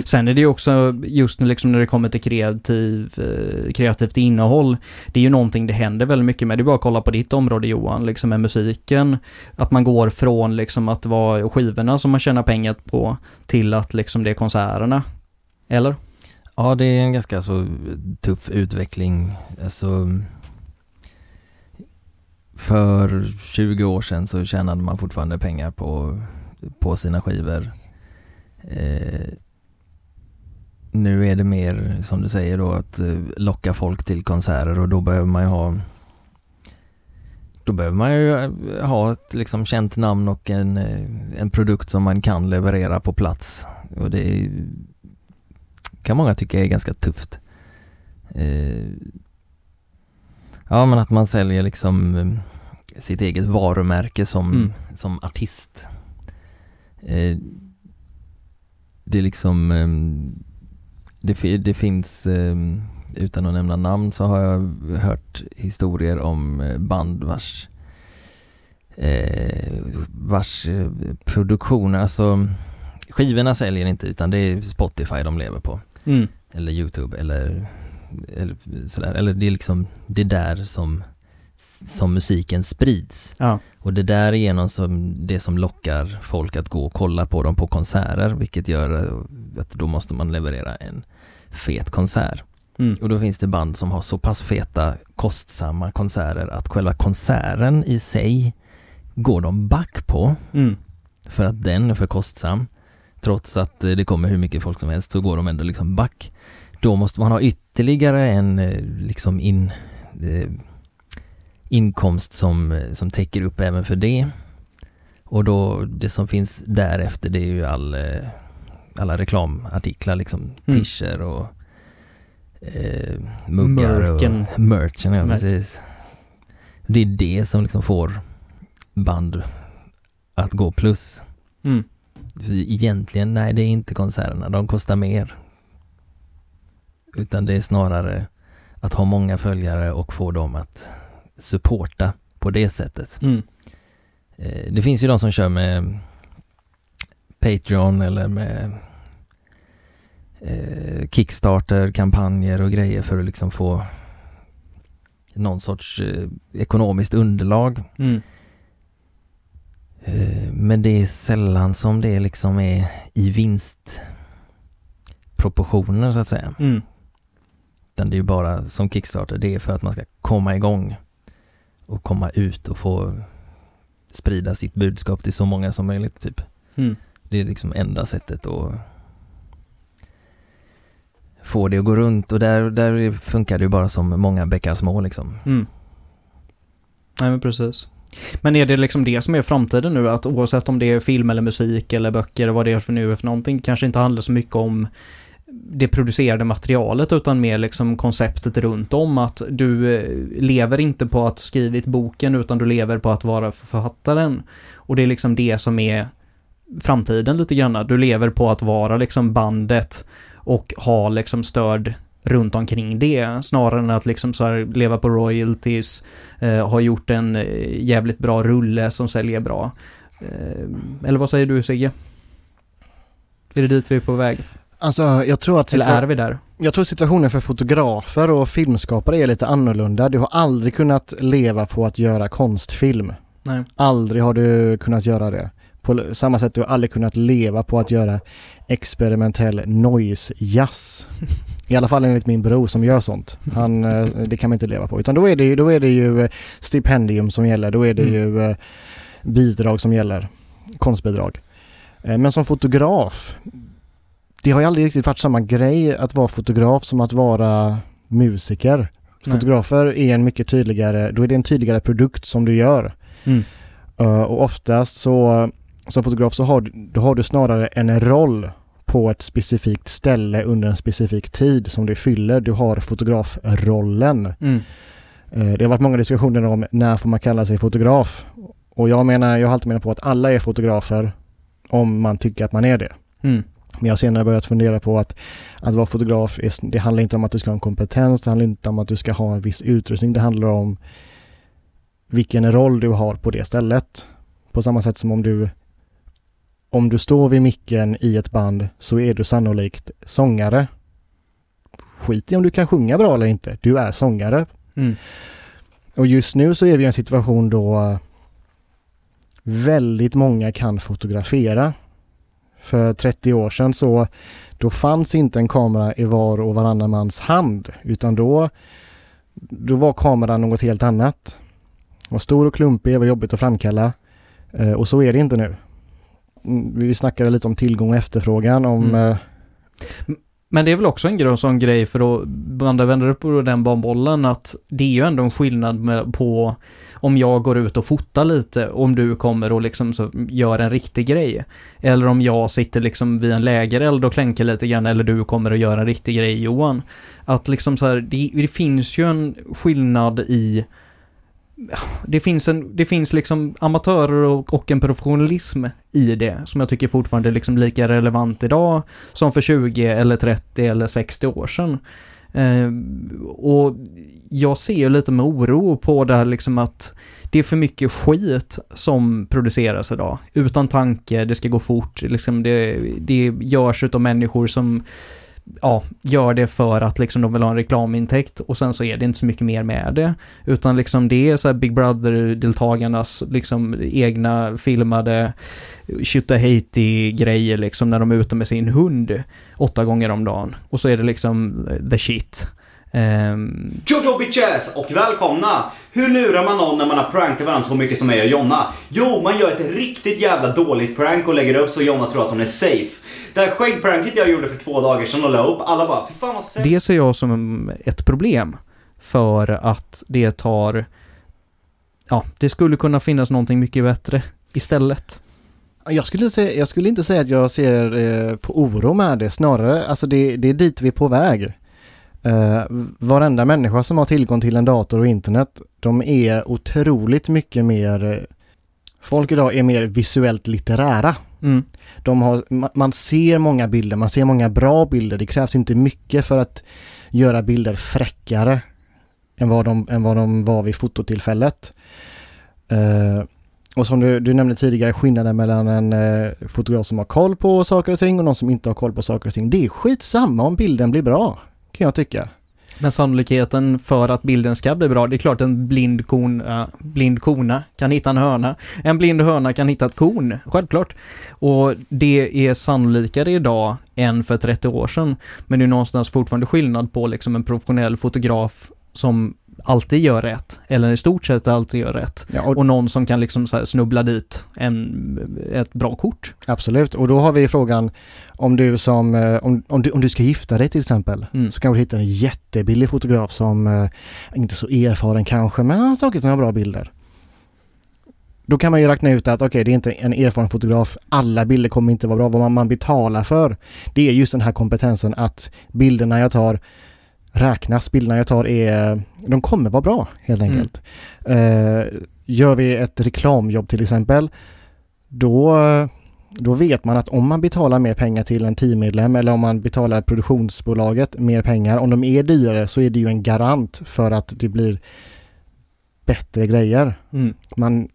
Speaker 1: Sen är det ju också just nu liksom när det kommer till kreativ, eh, kreativt innehåll. Det är ju någonting det händer väldigt mycket med. Det är bara att kolla på ditt område Johan, liksom med musiken. Att man går från liksom att vara skivorna som man tjänar pengar på till att liksom det är konserterna. Eller?
Speaker 3: Ja, det är en ganska så tuff utveckling. Alltså, för 20 år sedan så tjänade man fortfarande pengar på, på sina skivor. Eh, nu är det mer, som du säger då, att eh, locka folk till konserter och då behöver man ju ha då behöver man ju eh, ha ett liksom känt namn och en, eh, en produkt som man kan leverera på plats. Och det kan många tycka är ganska tufft. Ja men att man säljer liksom sitt eget varumärke som,
Speaker 1: Mm.
Speaker 3: som artist. Det är liksom, det, det finns, eh, utan att nämna namn så har jag hört historier om eh, band vars eh, vars eh, produktioner, alltså skivorna säljer inte utan det är Spotify de lever på.
Speaker 1: Mm.
Speaker 3: eller Youtube eller, eller sådär. Eller det är liksom det där som, som musiken sprids.
Speaker 1: Ja.
Speaker 3: Och det där är genom som det som lockar folk att gå och kolla på dem på konserter, vilket gör att då måste man leverera en fet konsert.
Speaker 1: Mm.
Speaker 3: Och då finns det band som har så pass feta, kostsamma konserter att själva konserten i sig går de back på
Speaker 1: Mm.
Speaker 3: för att den är för kostsam. Trots att eh, det kommer hur mycket folk som helst så går de ändå liksom back. Då måste man ha ytterligare en eh, liksom in, eh, inkomst som, som täcker upp även för det. Och då det som finns därefter det är ju all, eh, alla reklamartiklar liksom,
Speaker 1: Mm.
Speaker 3: t-shirts och eh, muggar
Speaker 1: Merken.
Speaker 3: och merchen, ja
Speaker 1: Merch.
Speaker 3: precis. Det är det som liksom får band att gå plus.
Speaker 1: Mm.
Speaker 3: Egentligen, nej det är inte konserterna, de kostar mer. Utan det är snarare att ha många följare och få dem att supporta på det sättet.
Speaker 1: Mm.
Speaker 3: Eh, Det finns ju de som kör med Patreon eller med eh, Kickstarter, kampanjer och grejer för att liksom få någon sorts eh, ekonomiskt underlag.
Speaker 1: Mm.
Speaker 3: Men det är sällan som det liksom är i vinstproportioner så att säga.
Speaker 1: Mm.
Speaker 3: Utan det är ju bara som Kickstarter, det är för att man ska komma igång och komma ut och få sprida sitt budskap till så många som möjligt typ.
Speaker 1: Mm.
Speaker 3: Det är liksom enda sättet att få det att gå runt och där, där funkar det ju bara som många bäckar små liksom.
Speaker 1: Mm. Nej men precis. Men är det liksom det som är framtiden nu? Att oavsett om det är film eller musik eller böcker, vad det är för nu är för någonting, kanske inte handlar så mycket om det producerade materialet utan mer liksom konceptet runt om att du eh, lever inte på att skrivit boken utan du lever på att vara författaren. Och det är liksom det som är framtiden lite grann. Du lever på att vara liksom bandet och ha liksom stöd runt omkring det snarare än att liksom så här leva på royalties, eh, ha gjort en eh, jävligt bra rulle som säljer bra. Eh, eller vad säger du Sigge? Är det dit vi är på väg?
Speaker 2: Alltså jag tror att
Speaker 1: Eller är vi där?
Speaker 2: Jag tror situationen för fotografer och filmskapare är lite annorlunda. Du har aldrig kunnat leva på att göra konstfilm.
Speaker 1: Nej.
Speaker 2: Aldrig har du kunnat göra det. På samma sätt du har aldrig kunnat leva på att göra experimentell noise jazz. I alla fall enligt min bror som gör sånt. Han, eh, det kan man inte leva på. Utan då är det ju, då är det ju eh, stipendium som gäller. Då är det
Speaker 1: Mm.
Speaker 2: ju eh, bidrag som gäller. Konstbidrag. Men som fotograf, det har ju aldrig riktigt varit samma grej att vara fotograf som att vara musiker.
Speaker 1: Nej.
Speaker 2: Fotografer är en mycket tydligare, då är det en tydligare produkt som du gör.
Speaker 1: Mm.
Speaker 2: Uh, och oftast så som fotograf så har, du- då har du snarare en roll på ett specifikt ställe under en specifik tid som du fyller. Du har fotografrollen.
Speaker 1: Mm.
Speaker 2: Uh, det har varit många diskussioner om när får man kalla sig fotograf? Och jag menar, jag har alltid menat på att alla är fotografer om man tycker att man är det.
Speaker 1: Mm.
Speaker 2: Men jag har senare börjat fundera på att, att vara fotograf, är, det handlar inte om att du ska ha en kompetens, det handlar inte om att du ska ha en viss utrustning, det handlar om vilken roll du har på det stället. På samma sätt som om du om du står vid micken i ett band så är du sannolikt sångare. Skit i om du kan sjunga bra eller inte, du är sångare.
Speaker 1: Mm.
Speaker 2: Och just nu så är vi i en situation då väldigt många kan fotografera. För 30 år sedan så då fanns inte en kamera i var och varannan mans hand utan då, då var kameran något helt annat. Den var stor och klumpig, det var jobbigt att framkalla eh, och så är det inte nu. Mm, Vi snackade lite om tillgång och efterfrågan om
Speaker 1: Mm. Men det är väl också en grön sån grej för att blanda vända upp på den barnbollen, att det är ju ändå en skillnad med, på om jag går ut och fotar lite, om du kommer och liksom så gör en riktig grej. Eller om jag sitter liksom vid en lägereld och klänker lite grann, eller du kommer och gör en riktig grej Johan. Att liksom så här, det, det finns ju en skillnad i det finns, en, det finns liksom amatörer och, och en professionalism i det som jag tycker fortfarande är liksom lika relevant idag som för 20 eller 30 eller 60 år sedan. Eh, och jag ser ju lite med oro på det här liksom att det är för mycket skit som produceras idag. Utan tanke, det ska gå fort, liksom det, det görs utav människor som ja, gör det för att liksom de vill ha en reklamintäkt och sen så är det inte så mycket mer med det. Utan liksom det är så här Big Brother-deltagarnas liksom egna filmade Haiti-grejer liksom när de är ute med sin hund åtta gånger om dagen. Och så är det liksom eh, the shit. Um...
Speaker 5: Jojo bitches och välkomna! Hur lurar man någon när man har prankat varandra så mycket som jag och Jonna? Jo, man gör ett riktigt jävla dåligt prank och lägger upp så Jonna tror att hon är safe. Det här skäggpranket jag gjorde för två dagar sedan och la upp, alla bara fy fan vad safe.
Speaker 1: Det ser jag som ett problem. För att det tar... Ja, det skulle kunna finnas någonting mycket bättre istället.
Speaker 2: Jag skulle, säga, jag skulle inte säga att jag ser eh, på oro med det, snarare alltså det, det är dit vi är på väg. Uh, varenda människa som har tillgång till en dator och internet, de är otroligt mycket mer Folk idag är mer visuellt litterära. Mm. De har, man ser många bilder, man ser många bra bilder. Det krävs inte mycket för att göra bilder fräckare än vad de, än vad de var vid fototillfället. Uh, och som du, du nämnde tidigare, skillnaden mellan en uh, fotograf som har koll på saker och ting och någon som inte har koll på saker och ting. Det är skitsamma om bilden blir bra kan jag tycka.
Speaker 1: Men sannolikheten för att bilden ska bli bra, det är klart en blind, kon, äh, blind kona kan hitta en höna. En blind höna kan hitta ett korn, självklart. Och det är sannolikare idag än för 30 år sedan. Men det är någonstans fortfarande skillnad på liksom en professionell fotograf som alltid gör rätt, eller i stort sett alltid gör rätt. Ja, och, och, någon som kan liksom snubbla dit en, ett bra kort.
Speaker 2: Absolut, och då har vi frågan om du som, eh, om, om, du, om du ska gifta dig till exempel, mm. så kan du hitta en jättebillig fotograf som eh, inte så erfaren kanske, men har tagit några bra bilder. Då kan man ju räkna ut att okej, okay, det är inte en erfaren fotograf. Alla bilder kommer inte vara bra. Vad man, man betalar för, det är just den här kompetensen att bilderna jag tar räknas. Bilderna jag tar är, de kommer vara bra helt mm. enkelt. Mm. Uh, gör vi ett reklamjobb till exempel, då, då vet man att om man betalar mer pengar till en teammedlem eller om man betalar produktionsbolaget mer pengar, om de är dyrare så är det ju en garant för att det blir bättre grejer. Mm. Man,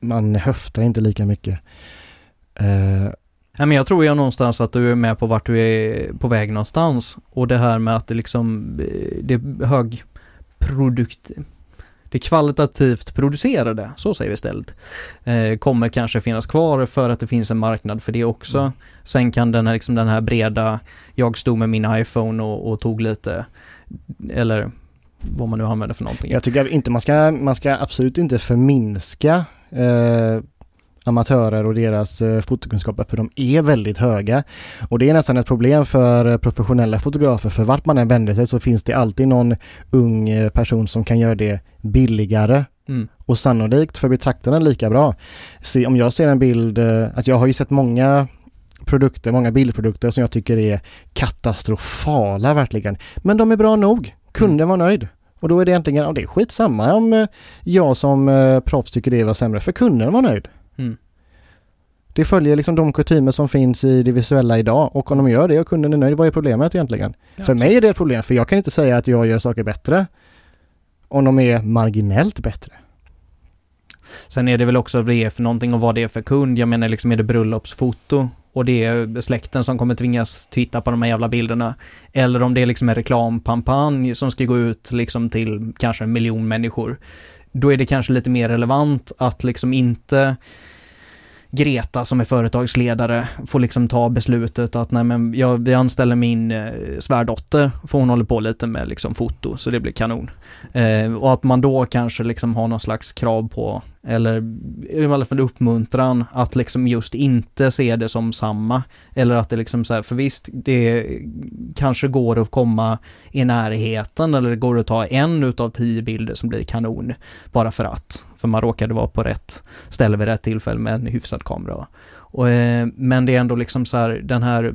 Speaker 2: man höftar inte lika mycket. Uh,
Speaker 1: Nej, men jag tror ju någonstans att du är med på vart du är på väg någonstans. Och det här med att det liksom, eh, det är hög produkt, det kvalitativt producerade, så säger vi istället, eh, kommer kanske finnas kvar för att det finns en marknad för det också. Mm. Sen kan den här, liksom den här breda, jag stod med min iPhone och, och tog lite, eller vad man nu använder för någonting.
Speaker 2: Jag tycker inte man ska, man ska absolut inte förminska eh, amatörer och deras eh, fotokunskaper för de är väldigt höga. Och det är nästan ett problem för eh, professionella fotografer för vart man än vänder sig så finns det alltid någon ung eh, person som kan göra det billigare mm. och sannolikt för betraktaren lika bra. Se, om jag ser en bild, att jag har ju sett många produkter, många bildprodukter som jag tycker är katastrofala verkligen. Men de är bra nog. Kunden var nöjd. Och då är det egentligen, ja, det är skitsamma om jag som proffs tycker det var sämre, för kunden var nöjd. Mm. Det följer liksom de kutymer som finns i det visuella idag och om de gör det och kunden är nöjd, vad är problemet egentligen? Ja, för mig är det ett problem, för jag kan inte säga att jag gör saker bättre om de är marginellt bättre.
Speaker 1: Sen är det väl också vad det är för någonting och vad det är för kund. Jag menar liksom är det bröllopsfoto och det är släkten som kommer tvingas titta på de här jävla bilderna. Eller om det är liksom en reklamkampanj som ska gå ut liksom till kanske en miljon människor då är det kanske lite mer relevant att liksom inte Greta som är företagsledare får liksom ta beslutet att nej men jag, vi anställer min eh, svärdotter för hon håller på lite med liksom foto så det blir kanon. Eh, och att man då kanske liksom har någon slags krav på, eller i alla fall uppmuntran att liksom just inte se det som samma. Eller att det liksom så här, för visst, det kanske går att komma i närheten eller det går att ta en utav tio bilder som blir kanon. Bara för att, för man råkade vara på rätt ställe vid rätt tillfälle med en hyfsad kamera. Och, eh, men det är ändå liksom så här, den här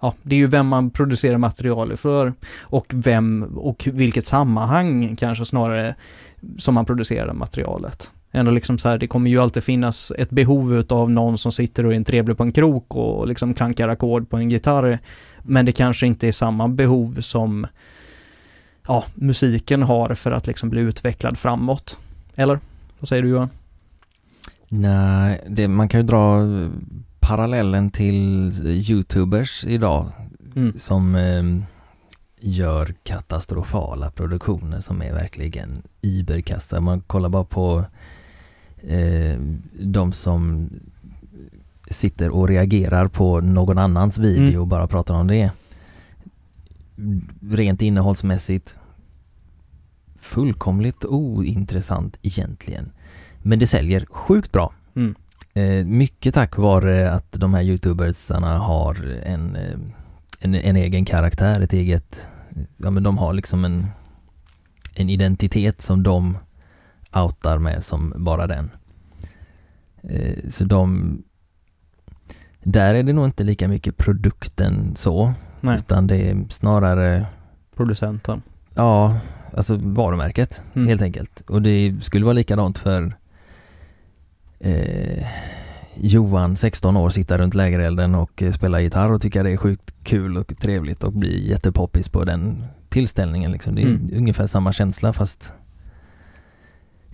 Speaker 1: ja, det är ju vem man producerar material för och vem och vilket sammanhang kanske snarare som man producerar materialet. Ändå liksom så här, det kommer ju alltid finnas ett behov av någon som sitter och är en trevlig på en krok och liksom klankar ackord på en gitarr. Men det kanske inte är samma behov som ja, musiken har för att liksom bli utvecklad framåt. Eller? Vad säger du Johan?
Speaker 3: Nej, det, man kan ju dra parallellen till Youtubers idag.
Speaker 1: Mm.
Speaker 3: som eh, gör katastrofala produktioner som är verkligen überkassa. Man kollar bara på eh, de som sitter och reagerar på någon annans video
Speaker 1: Mm.
Speaker 3: och bara pratar om det. Rent innehållsmässigt fullkomligt ointressant egentligen. Men det säljer sjukt bra.
Speaker 1: Mm.
Speaker 3: Eh, mycket tack vare att de här youtubersarna har en, eh, en, en egen karaktär, ett eget, ja men de har liksom en, en identitet som de outar med som bara den. Eh, så de, där är det nog inte lika mycket produkten så,
Speaker 1: Nej,
Speaker 3: utan det är snarare,
Speaker 1: producenten.
Speaker 3: ja, alltså varumärket
Speaker 1: Mm.
Speaker 3: helt enkelt. Och det skulle vara likadant för eh, Johan, 16 år, sitta runt lägerelden och eh, spela gitarr och tycka det är sjukt kul och trevligt och bli jättepoppis på den tillställningen liksom. Det är
Speaker 1: Mm.
Speaker 3: ungefär samma känsla fast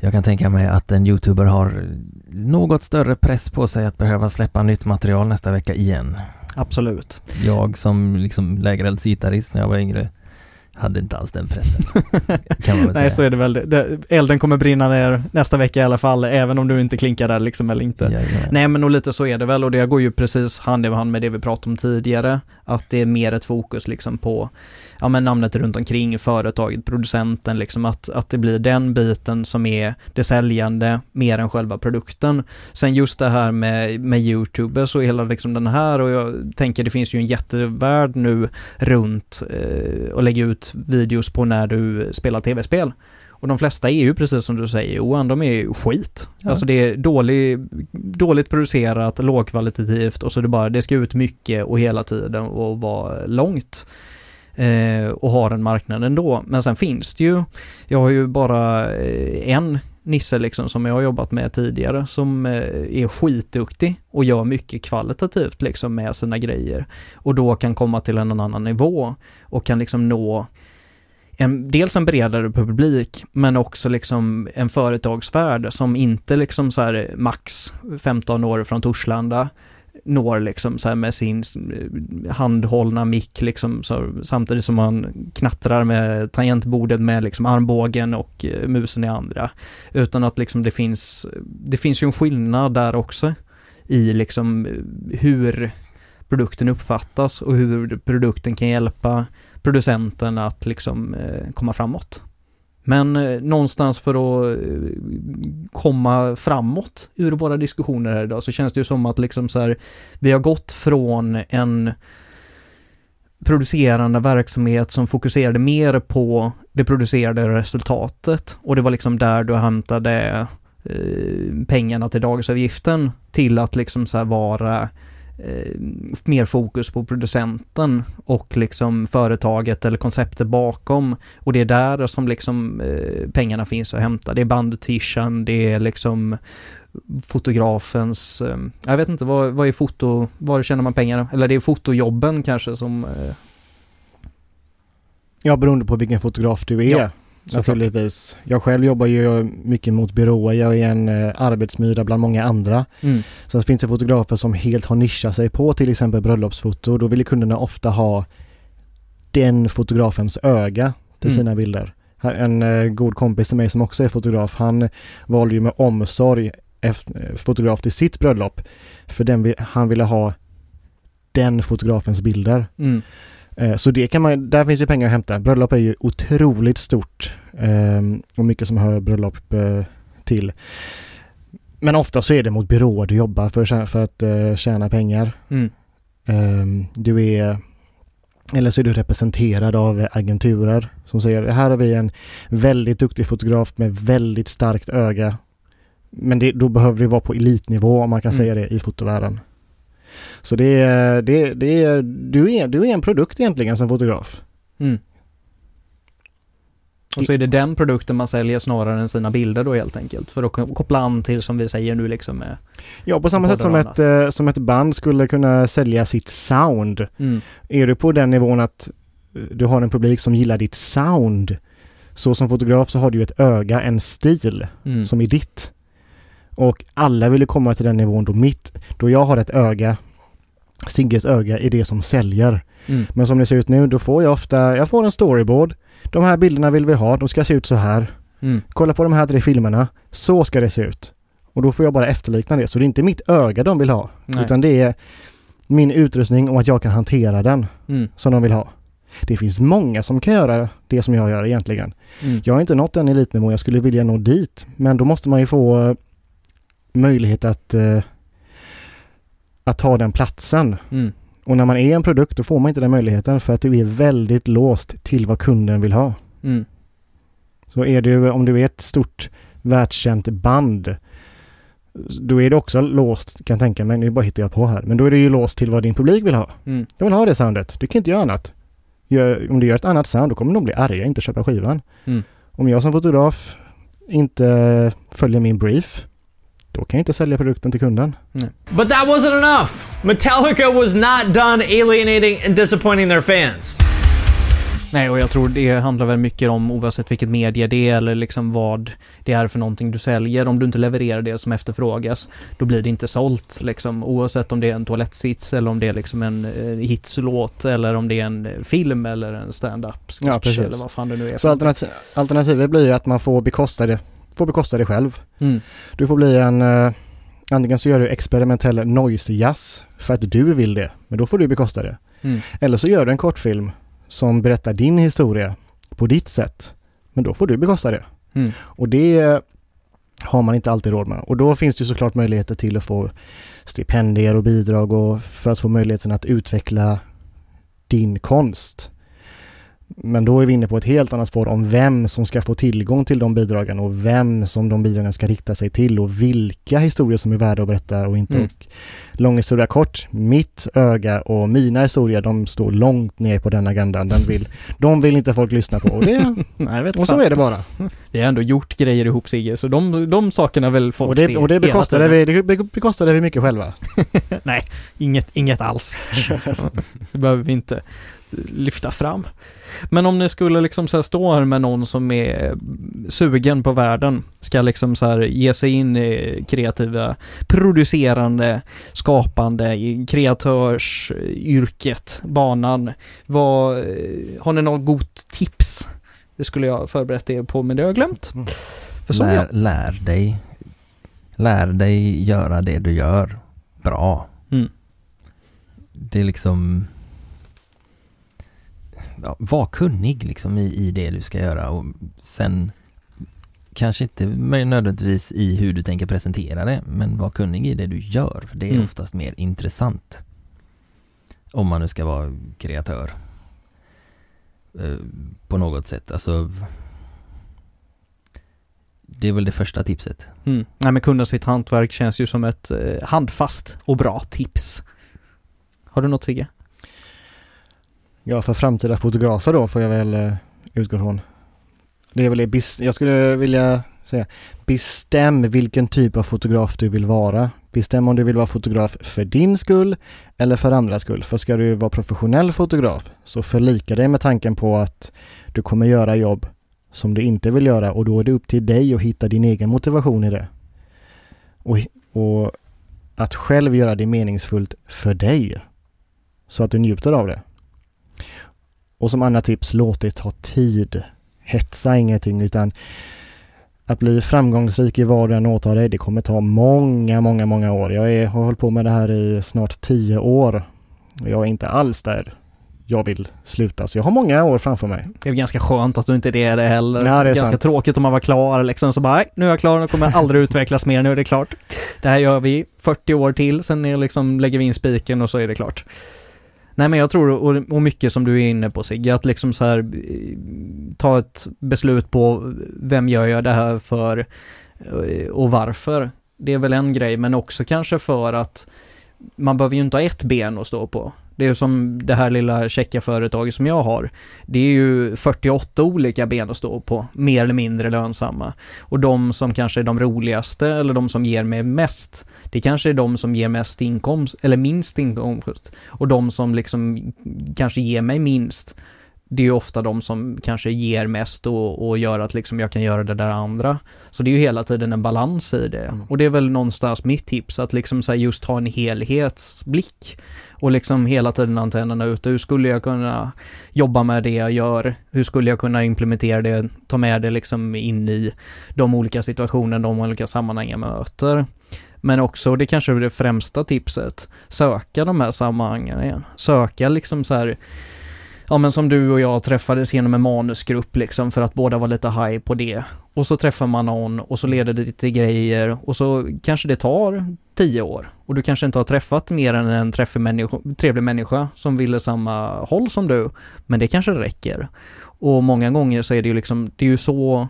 Speaker 3: jag kan tänka mig att en youtuber har något större press på sig att behöva släppa nytt material nästa vecka igen.
Speaker 1: Absolut.
Speaker 3: Jag som liksom lägereldsgitarrist när jag var yngre hade inte alls den pressen. kan man väl
Speaker 1: Nej,
Speaker 3: säga.
Speaker 1: så är det väl. Det, elden kommer brinna ner nästa vecka i alla fall, även om du inte klinkar där liksom eller inte.
Speaker 3: Jajamän.
Speaker 1: Nej men och lite så är det väl och det går ju precis hand i hand med det vi pratade om tidigare. Att det är mer ett fokus liksom på ja, men namnet runt omkring företaget, producenten liksom att, att det blir den biten som är det säljande mer än själva produkten. Sen just det här med, med YouTube så hela liksom den här och jag tänker det finns ju en jättevärld nu runt eh, att lägga ut videos på när du spelar tv-spel. Och de flesta är ju precis som du säger Johan, de är ju skit.
Speaker 3: Ja.
Speaker 1: Alltså det är dålig, dåligt producerat, lågkvalitativt och så det bara, det ska ut mycket och hela tiden och vara långt. Eh, och har en marknad ändå. Men sen finns det ju, jag har ju bara eh, en Nisse liksom som jag har jobbat med tidigare som eh, är skitduktig och gör mycket kvalitativt liksom med sina grejer. Och då kan komma till en annan nivå och kan liksom nå en, dels en bredare publik men också liksom en företagsvärld som inte liksom så här eh, max 15 år från Torslanda når liksom så här med sin eh, handhållna mick liksom så, samtidigt som man knattrar med tangentbordet med liksom armbågen och eh, musen i andra. Utan att liksom det finns, det finns ju en skillnad där också i liksom eh, hur produkten uppfattas och hur produkten kan hjälpa producenten att liksom komma framåt. Men eh, någonstans för att eh, komma framåt ur våra diskussioner här idag så känns det ju som att liksom så här, vi har gått från en producerande verksamhet som fokuserade mer på det producerade resultatet och det var liksom där du hämtade eh, pengarna till dagisavgiften till att liksom så här vara eh, mer fokus på producenten och liksom företaget eller konceptet bakom. Och det är där som liksom eh, pengarna finns att hämta. Det är bandtishan, det är liksom fotografens, eh, jag vet inte, vad, vad är foto, var tjänar man pengar? Eller det är fotojobben kanske som,
Speaker 2: Ja, beroende på vilken fotograf du är.
Speaker 1: Ja.
Speaker 2: Naturligtvis. Jag själv jobbar ju mycket mot byråer. Jag är en eh, arbetsmyra bland många andra.
Speaker 1: mm,
Speaker 2: Sen finns det fotografer som helt har nischat sig på till exempel bröllopsfoto. Då vill kunderna ofta ha den fotografens öga till
Speaker 1: Mm.
Speaker 2: sina bilder. En eh, god kompis till mig som också är fotograf, han valde ju med omsorg eh, fotograf till sitt bröllop. För den, han ville ha den fotografens bilder.
Speaker 1: mm,
Speaker 2: Så det kan man, där finns ju pengar att hämta. Bröllop är ju otroligt stort ehm, och mycket som hör bröllop eh, till. Men ofta så är det mot byråer du jobbar för, för att eh, tjäna pengar.
Speaker 1: mm,
Speaker 2: Ehm, Du är eller så är du representerad av agenturer som säger här har vi en väldigt duktig fotograf med väldigt starkt öga. Men det, då behöver det vara på elitnivå om man kan
Speaker 1: Mm.
Speaker 2: säga det i fotovärlden. Så det är, det, det är, du, är, du är en produkt egentligen som fotograf.
Speaker 1: mm. Och så är det den produkten man säljer snarare än sina bilder då helt enkelt. För att ko- koppla an till som vi säger nu liksom med,
Speaker 2: Ja, på samma sätt som ett, eh, som ett band skulle kunna sälja sitt sound.
Speaker 1: mm,
Speaker 2: Är du på den nivån att du har en publik som gillar ditt sound, så som fotograf så har du ett öga, en stil
Speaker 1: mm,
Speaker 2: som är ditt. Och alla vill ju komma till den nivån då mitt, då jag har ett öga Sigges öga är det som säljer.
Speaker 1: Mm.
Speaker 2: Men som det ser ut nu, då får jag ofta, jag får en storyboard. De här bilderna vill vi ha, de ska se ut så här.
Speaker 1: Mm.
Speaker 2: Kolla på de här tre filmerna, så ska det se ut. Och då får jag bara efterlikna det. Så det är inte mitt öga de vill ha,
Speaker 1: Nej.
Speaker 2: utan det är min utrustning och att jag kan hantera den
Speaker 1: Mm.
Speaker 2: som de vill ha. Det finns många som kan göra det som jag gör egentligen.
Speaker 1: Mm.
Speaker 2: Jag har inte nått den elitnivå jag skulle vilja nå dit. Men då måste man ju få möjlighet att, eh, att ta den platsen.
Speaker 1: Mm.
Speaker 2: Och när man är en produkt då får man inte den möjligheten för att du är väldigt låst till vad kunden vill ha.
Speaker 1: Mm.
Speaker 2: Så är du, om du är ett stort världskänt band då är det också låst kan jag tänka mig. Nu bara hittar jag på här. Men då är det ju låst till vad din publik vill ha.
Speaker 1: Mm.
Speaker 2: De vill ha det soundet. Du kan inte göra annat. Gör, om du gör ett annat sound då kommer de bli arga inte köpa skivan.
Speaker 1: Mm.
Speaker 2: Om jag som fotograf inte följer min brief då kan jag inte sälja produkten till kunden.
Speaker 6: But that wasn't enough. Metallica was not done alienating and disappointing their fans.
Speaker 1: Nej, och jag tror det handlar väl mycket om oavsett vilket medie det är eller liksom vad det är för någonting du säljer. Om du inte levererar det som efterfrågas, då blir det inte sålt liksom. Oavsett om det är en toalettsits eller om det är liksom en eh, hitslåt eller om det är en eh, film eller en stand-up
Speaker 2: Ja,
Speaker 1: sketch
Speaker 2: precis.
Speaker 1: eller vad fan det nu är.
Speaker 2: Så alternativ, alternativet blir ju att man får bekosta det, får bekosta det själv.
Speaker 1: Mm.
Speaker 2: Du får bli en, eh, antingen så gör du experimentell noise jazz för att du vill det, men då får du bekosta det.
Speaker 1: Mm.
Speaker 2: Eller så gör du en kortfilm som berättar din historia på ditt sätt, men då får du bekosta det.
Speaker 1: Mm.
Speaker 2: Och det har man inte alltid råd med. Och då finns det såklart möjligheter till att få stipendier och bidrag och för att få möjligheten att utveckla din konst. Men då är vi inne på ett helt annat spår om vem som ska få tillgång till de bidragen och vem som de bidragen ska rikta sig till och vilka historier som är värda att berätta och inte.
Speaker 1: Mm.
Speaker 2: Och lång historia kort, mitt öga och mina historier de står långt ner på den agendan. Den vill, de vill inte folk lyssna på och, det,
Speaker 1: Nej, vet
Speaker 2: och så
Speaker 1: fan.
Speaker 2: är det bara.
Speaker 1: Vi har ändå gjort grejer ihop Sigge, så de, de sakerna vill folk
Speaker 2: Och det,
Speaker 1: se
Speaker 2: och det bekostade, vi, det be- bekostade vi mycket själva.
Speaker 1: Nej, inget, inget alls. det behöver vi inte lyfta fram. Men om ni skulle liksom så stå här med någon som är sugen på världen, ska liksom så ge sig in i kreativa, producerande, skapande, i kreatörsyrket, banan. Vad, har ni något gott tips? Det skulle jag förberett er på, men det har jag glömt. För så
Speaker 3: lär,
Speaker 1: jag.
Speaker 3: lär dig Lär dig göra det du gör bra.
Speaker 1: Mm.
Speaker 3: Det är liksom ja, Var kunnig liksom i, i det du ska göra och sen Kanske inte nödvändigtvis i hur du tänker presentera det men var kunnig i det du gör för det är
Speaker 1: Mm.
Speaker 3: oftast mer intressant. Om man nu ska vara kreatör. Eh, På något sätt, alltså Det är väl det första tipset.
Speaker 1: Mm. Nej men kunna sitt hantverk känns ju som ett eh, handfast och bra tips. Har du något Sigge?
Speaker 2: Ja, för framtida fotografer då får jag väl eh, utgå från. Det är väl det, jag skulle vilja säga, bestäm vilken typ av fotograf du vill vara. Bestäm om du vill vara fotograf för din skull eller för andras skull. För ska du vara professionell fotograf så förlika dig med tanken på att du kommer göra jobb som du inte vill göra och då är det upp till dig att hitta din egen motivation i det. Och, och att själv göra det meningsfullt för dig så att du njuter av det. Och som andra tips, låt det ta tid. Hetsa ingenting utan att bli framgångsrik i vad du än åtar dig, det kommer ta många, många, många år. Jag är, har hållit på med det här i snart tio år. Och jag är inte alls där jag vill sluta, så jag har många år framför mig.
Speaker 1: Det är ganska skönt att du inte är det heller.
Speaker 2: Ja, det är
Speaker 1: ganska
Speaker 2: sant.
Speaker 1: tråkigt om man var klar liksom så bara, nu är jag klar, nu kommer jag aldrig utvecklas mer, nu är det klart. Det här gör vi 40 år till, sen är liksom, lägger vi in spiken och så är det klart. Nej men jag tror, och, och mycket som du är inne på Sigge, att liksom så här eh, ta ett beslut på vem gör jag det här för eh, och varför. Det är väl en grej, men också kanske för att man behöver ju inte ha ett ben att stå på. Det är ju som det här lilla checka företaget som jag har. Det är ju 48 olika ben att stå på, mer eller mindre lönsamma. Och de som kanske är de roligaste eller de som ger mig mest, det kanske är de som ger mest inkomst eller minst inkomst. Och de som liksom kanske ger mig minst, det är ju ofta de som kanske ger mest och, och gör att liksom jag kan göra det där andra. Så det är ju hela tiden en balans i det. Och det är väl någonstans mitt tips att liksom så just ha en helhetsblick och liksom hela tiden antennerna ute. Hur skulle jag kunna jobba med det jag gör? Hur skulle jag kunna implementera det, ta med det liksom in i de olika situationer, de olika sammanhang jag möter? Men också, det kanske är det främsta tipset, söka de här sammanhangen igen. Söka liksom så här, ja men som du och jag träffades genom en manusgrupp liksom för att båda var lite high på det. Och så träffar man någon och så leder det till grejer och så kanske det tar tio år och du kanske inte har träffat mer än en träffig människa, trevlig människa som ville samma håll som du. Men det kanske räcker. Och många gånger så är det ju liksom, det är ju så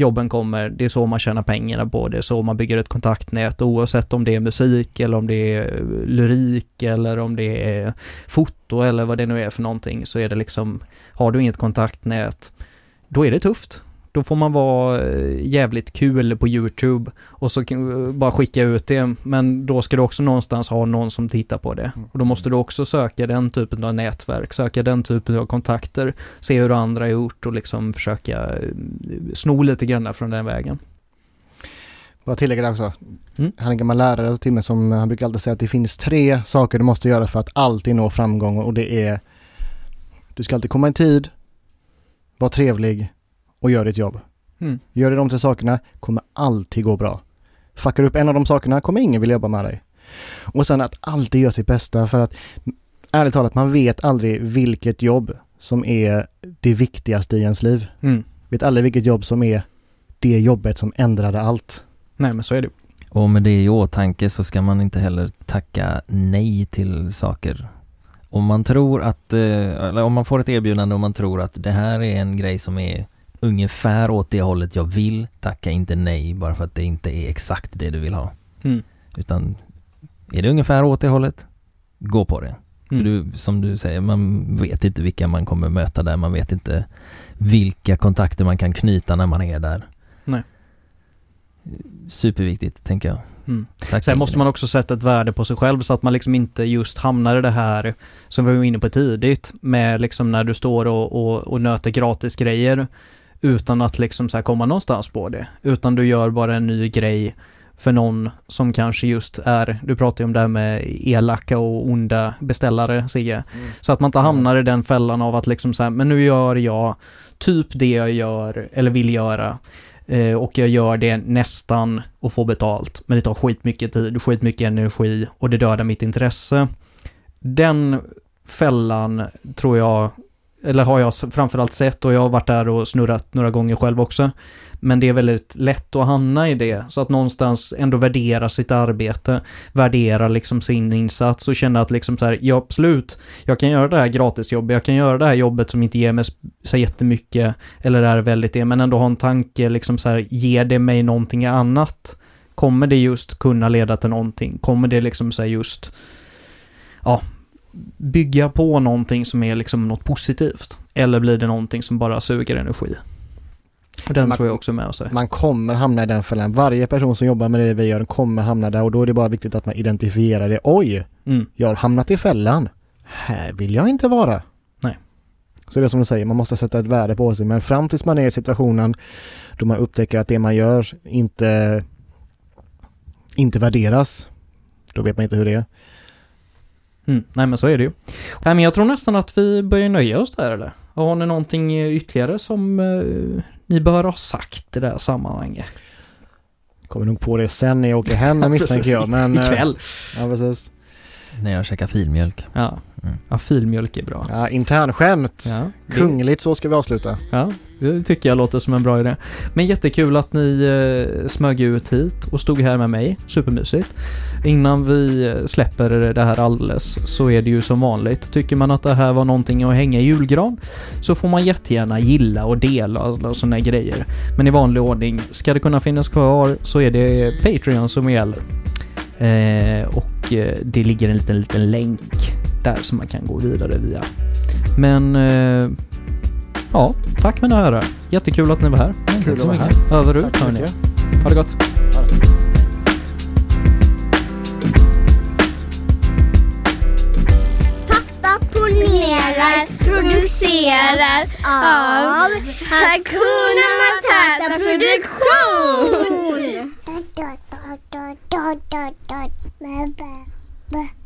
Speaker 1: jobben kommer, det är så man tjänar pengarna på, det är så man bygger ett kontaktnät oavsett om det är musik eller om det är eh, lyrik eller om det är foto eller vad det nu är för någonting så är det liksom, har du inget kontaktnät, då är det tufft. Då får man vara eh, jävligt kul på YouTube och så kan- bara skicka ut det. Men då ska du också någonstans ha någon som tittar på det. Och då måste du också söka den typen av nätverk, söka den typen av kontakter, se hur andra har gjort och liksom försöka eh, sno lite grann från den vägen.
Speaker 2: Bara tillägga det också.
Speaker 1: Mm.
Speaker 2: Han är en gammal lärare till mig som han brukar alltid säga att det finns tre saker du måste göra för att alltid nå framgång och det är Du ska alltid komma i tid, vara trevlig och gör ditt jobb.
Speaker 1: Mm.
Speaker 2: Gör du de tre sakerna kommer alltid gå bra. Fuckar upp en av de sakerna kommer ingen vilja jobba med dig. Och sen att alltid göra sitt bästa för att ärligt talat man vet aldrig vilket jobb som är det viktigaste i ens liv.
Speaker 1: Mm.
Speaker 2: Vet aldrig vilket jobb som är det jobbet som ändrade allt.
Speaker 1: Nej men så är det.
Speaker 3: Och med det i åtanke så ska man inte heller tacka nej till saker. Om man tror att, eh, eller om man får ett erbjudande och man tror att det här är en grej som är ungefär åt det hållet jag vill, tacka inte nej bara för att det inte är exakt det du vill ha.
Speaker 1: Mm.
Speaker 3: Utan är det ungefär åt det hållet, gå på det.
Speaker 1: Mm.
Speaker 3: du, som du säger, man vet inte vilka man kommer möta där, man vet inte vilka kontakter man kan knyta när man är där.
Speaker 1: Nej.
Speaker 3: Superviktigt, tänker jag.
Speaker 1: Mm. Sen måste man också sätta ett värde på sig själv så att man liksom inte just hamnar i det här som vi var inne på tidigt med liksom när du står och, och, och nöter gratis grejer utan att liksom så komma någonstans på det. Utan du gör bara en ny grej för någon som kanske just är, du pratar ju om det här med elaka och onda beställare Sigge. Så att man inte hamnar i den fällan av att liksom så här, men nu gör jag typ det jag gör eller vill göra Eh, och jag gör det nästan och får betalt. Men det tar skitmycket tid, skitmycket energi och det dödar mitt intresse. Den fällan tror jag, eller har jag framförallt sett och jag har varit där och snurrat några gånger själv också. Men det är väldigt lätt att hamna i det, så att någonstans ändå värdera sitt arbete, värdera liksom sin insats och känna att liksom så här, ja absolut, jag kan göra det här gratisjobbet, jag kan göra det här jobbet som inte ger mig så jättemycket, eller är väldigt det, men ändå ha en tanke liksom så här, ger det mig någonting annat? Kommer det just kunna leda till någonting? Kommer det liksom så här just, ja, bygga på någonting som är liksom något positivt? Eller blir det någonting som bara suger energi? Och den
Speaker 2: Man-
Speaker 1: tror jag också är med sig.
Speaker 2: Man kommer hamna i den fällan. Varje person som jobbar med det vi gör kommer hamna där och då är det bara viktigt att man identifierar det. Oj,
Speaker 1: Mm.
Speaker 2: jag har hamnat i fällan. Här vill jag inte vara.
Speaker 1: Nej.
Speaker 2: Så det är som du säger, man måste sätta ett värde på sig. Men fram tills man är i situationen då man upptäcker att det man gör inte, inte värderas. Då vet man inte hur det är.
Speaker 1: Mm. Nej men så är det ju. Nej men jag tror nästan att vi börjar nöja oss där eller? Har ni någonting eh, ytterligare som eh, ni bör ha sagt i det här sammanhanget?
Speaker 2: Kommer nog på det sen när jag åker hem misstänker jag. Men, eh,
Speaker 1: Ikväll.
Speaker 2: Ja, precis.
Speaker 3: När jag käkar filmjölk.
Speaker 1: Ja.
Speaker 3: Mm.
Speaker 1: ja, filmjölk är bra.
Speaker 2: Ja, internskämt.
Speaker 1: Ja, det-
Speaker 2: Kungligt, så ska vi avsluta.
Speaker 1: Ja, det tycker jag låter som en bra idé. Men jättekul att ni eh, smög ut hit och stod här med mig. Supermysigt. Innan vi eh, släpper det här alldeles så är det ju som vanligt. Tycker man att det här var någonting att hänga i julgran så får man jättegärna gilla och dela och sådana grejer. Men i vanlig ordning, ska det kunna finnas kvar så är det Patreon som gäller. Eh, och eh, det ligger en liten, liten länk där som man kan gå vidare via. Men eh, Ja, tack mina herrar. Jättekul att ni var här.
Speaker 2: Kul att vara här.
Speaker 1: Över ut
Speaker 2: Tack så
Speaker 1: hörni.
Speaker 2: mycket.
Speaker 1: Ha det gott.
Speaker 7: Takta polerar produceras av Hakuna Matata Produktion. dot dot dot dot dot.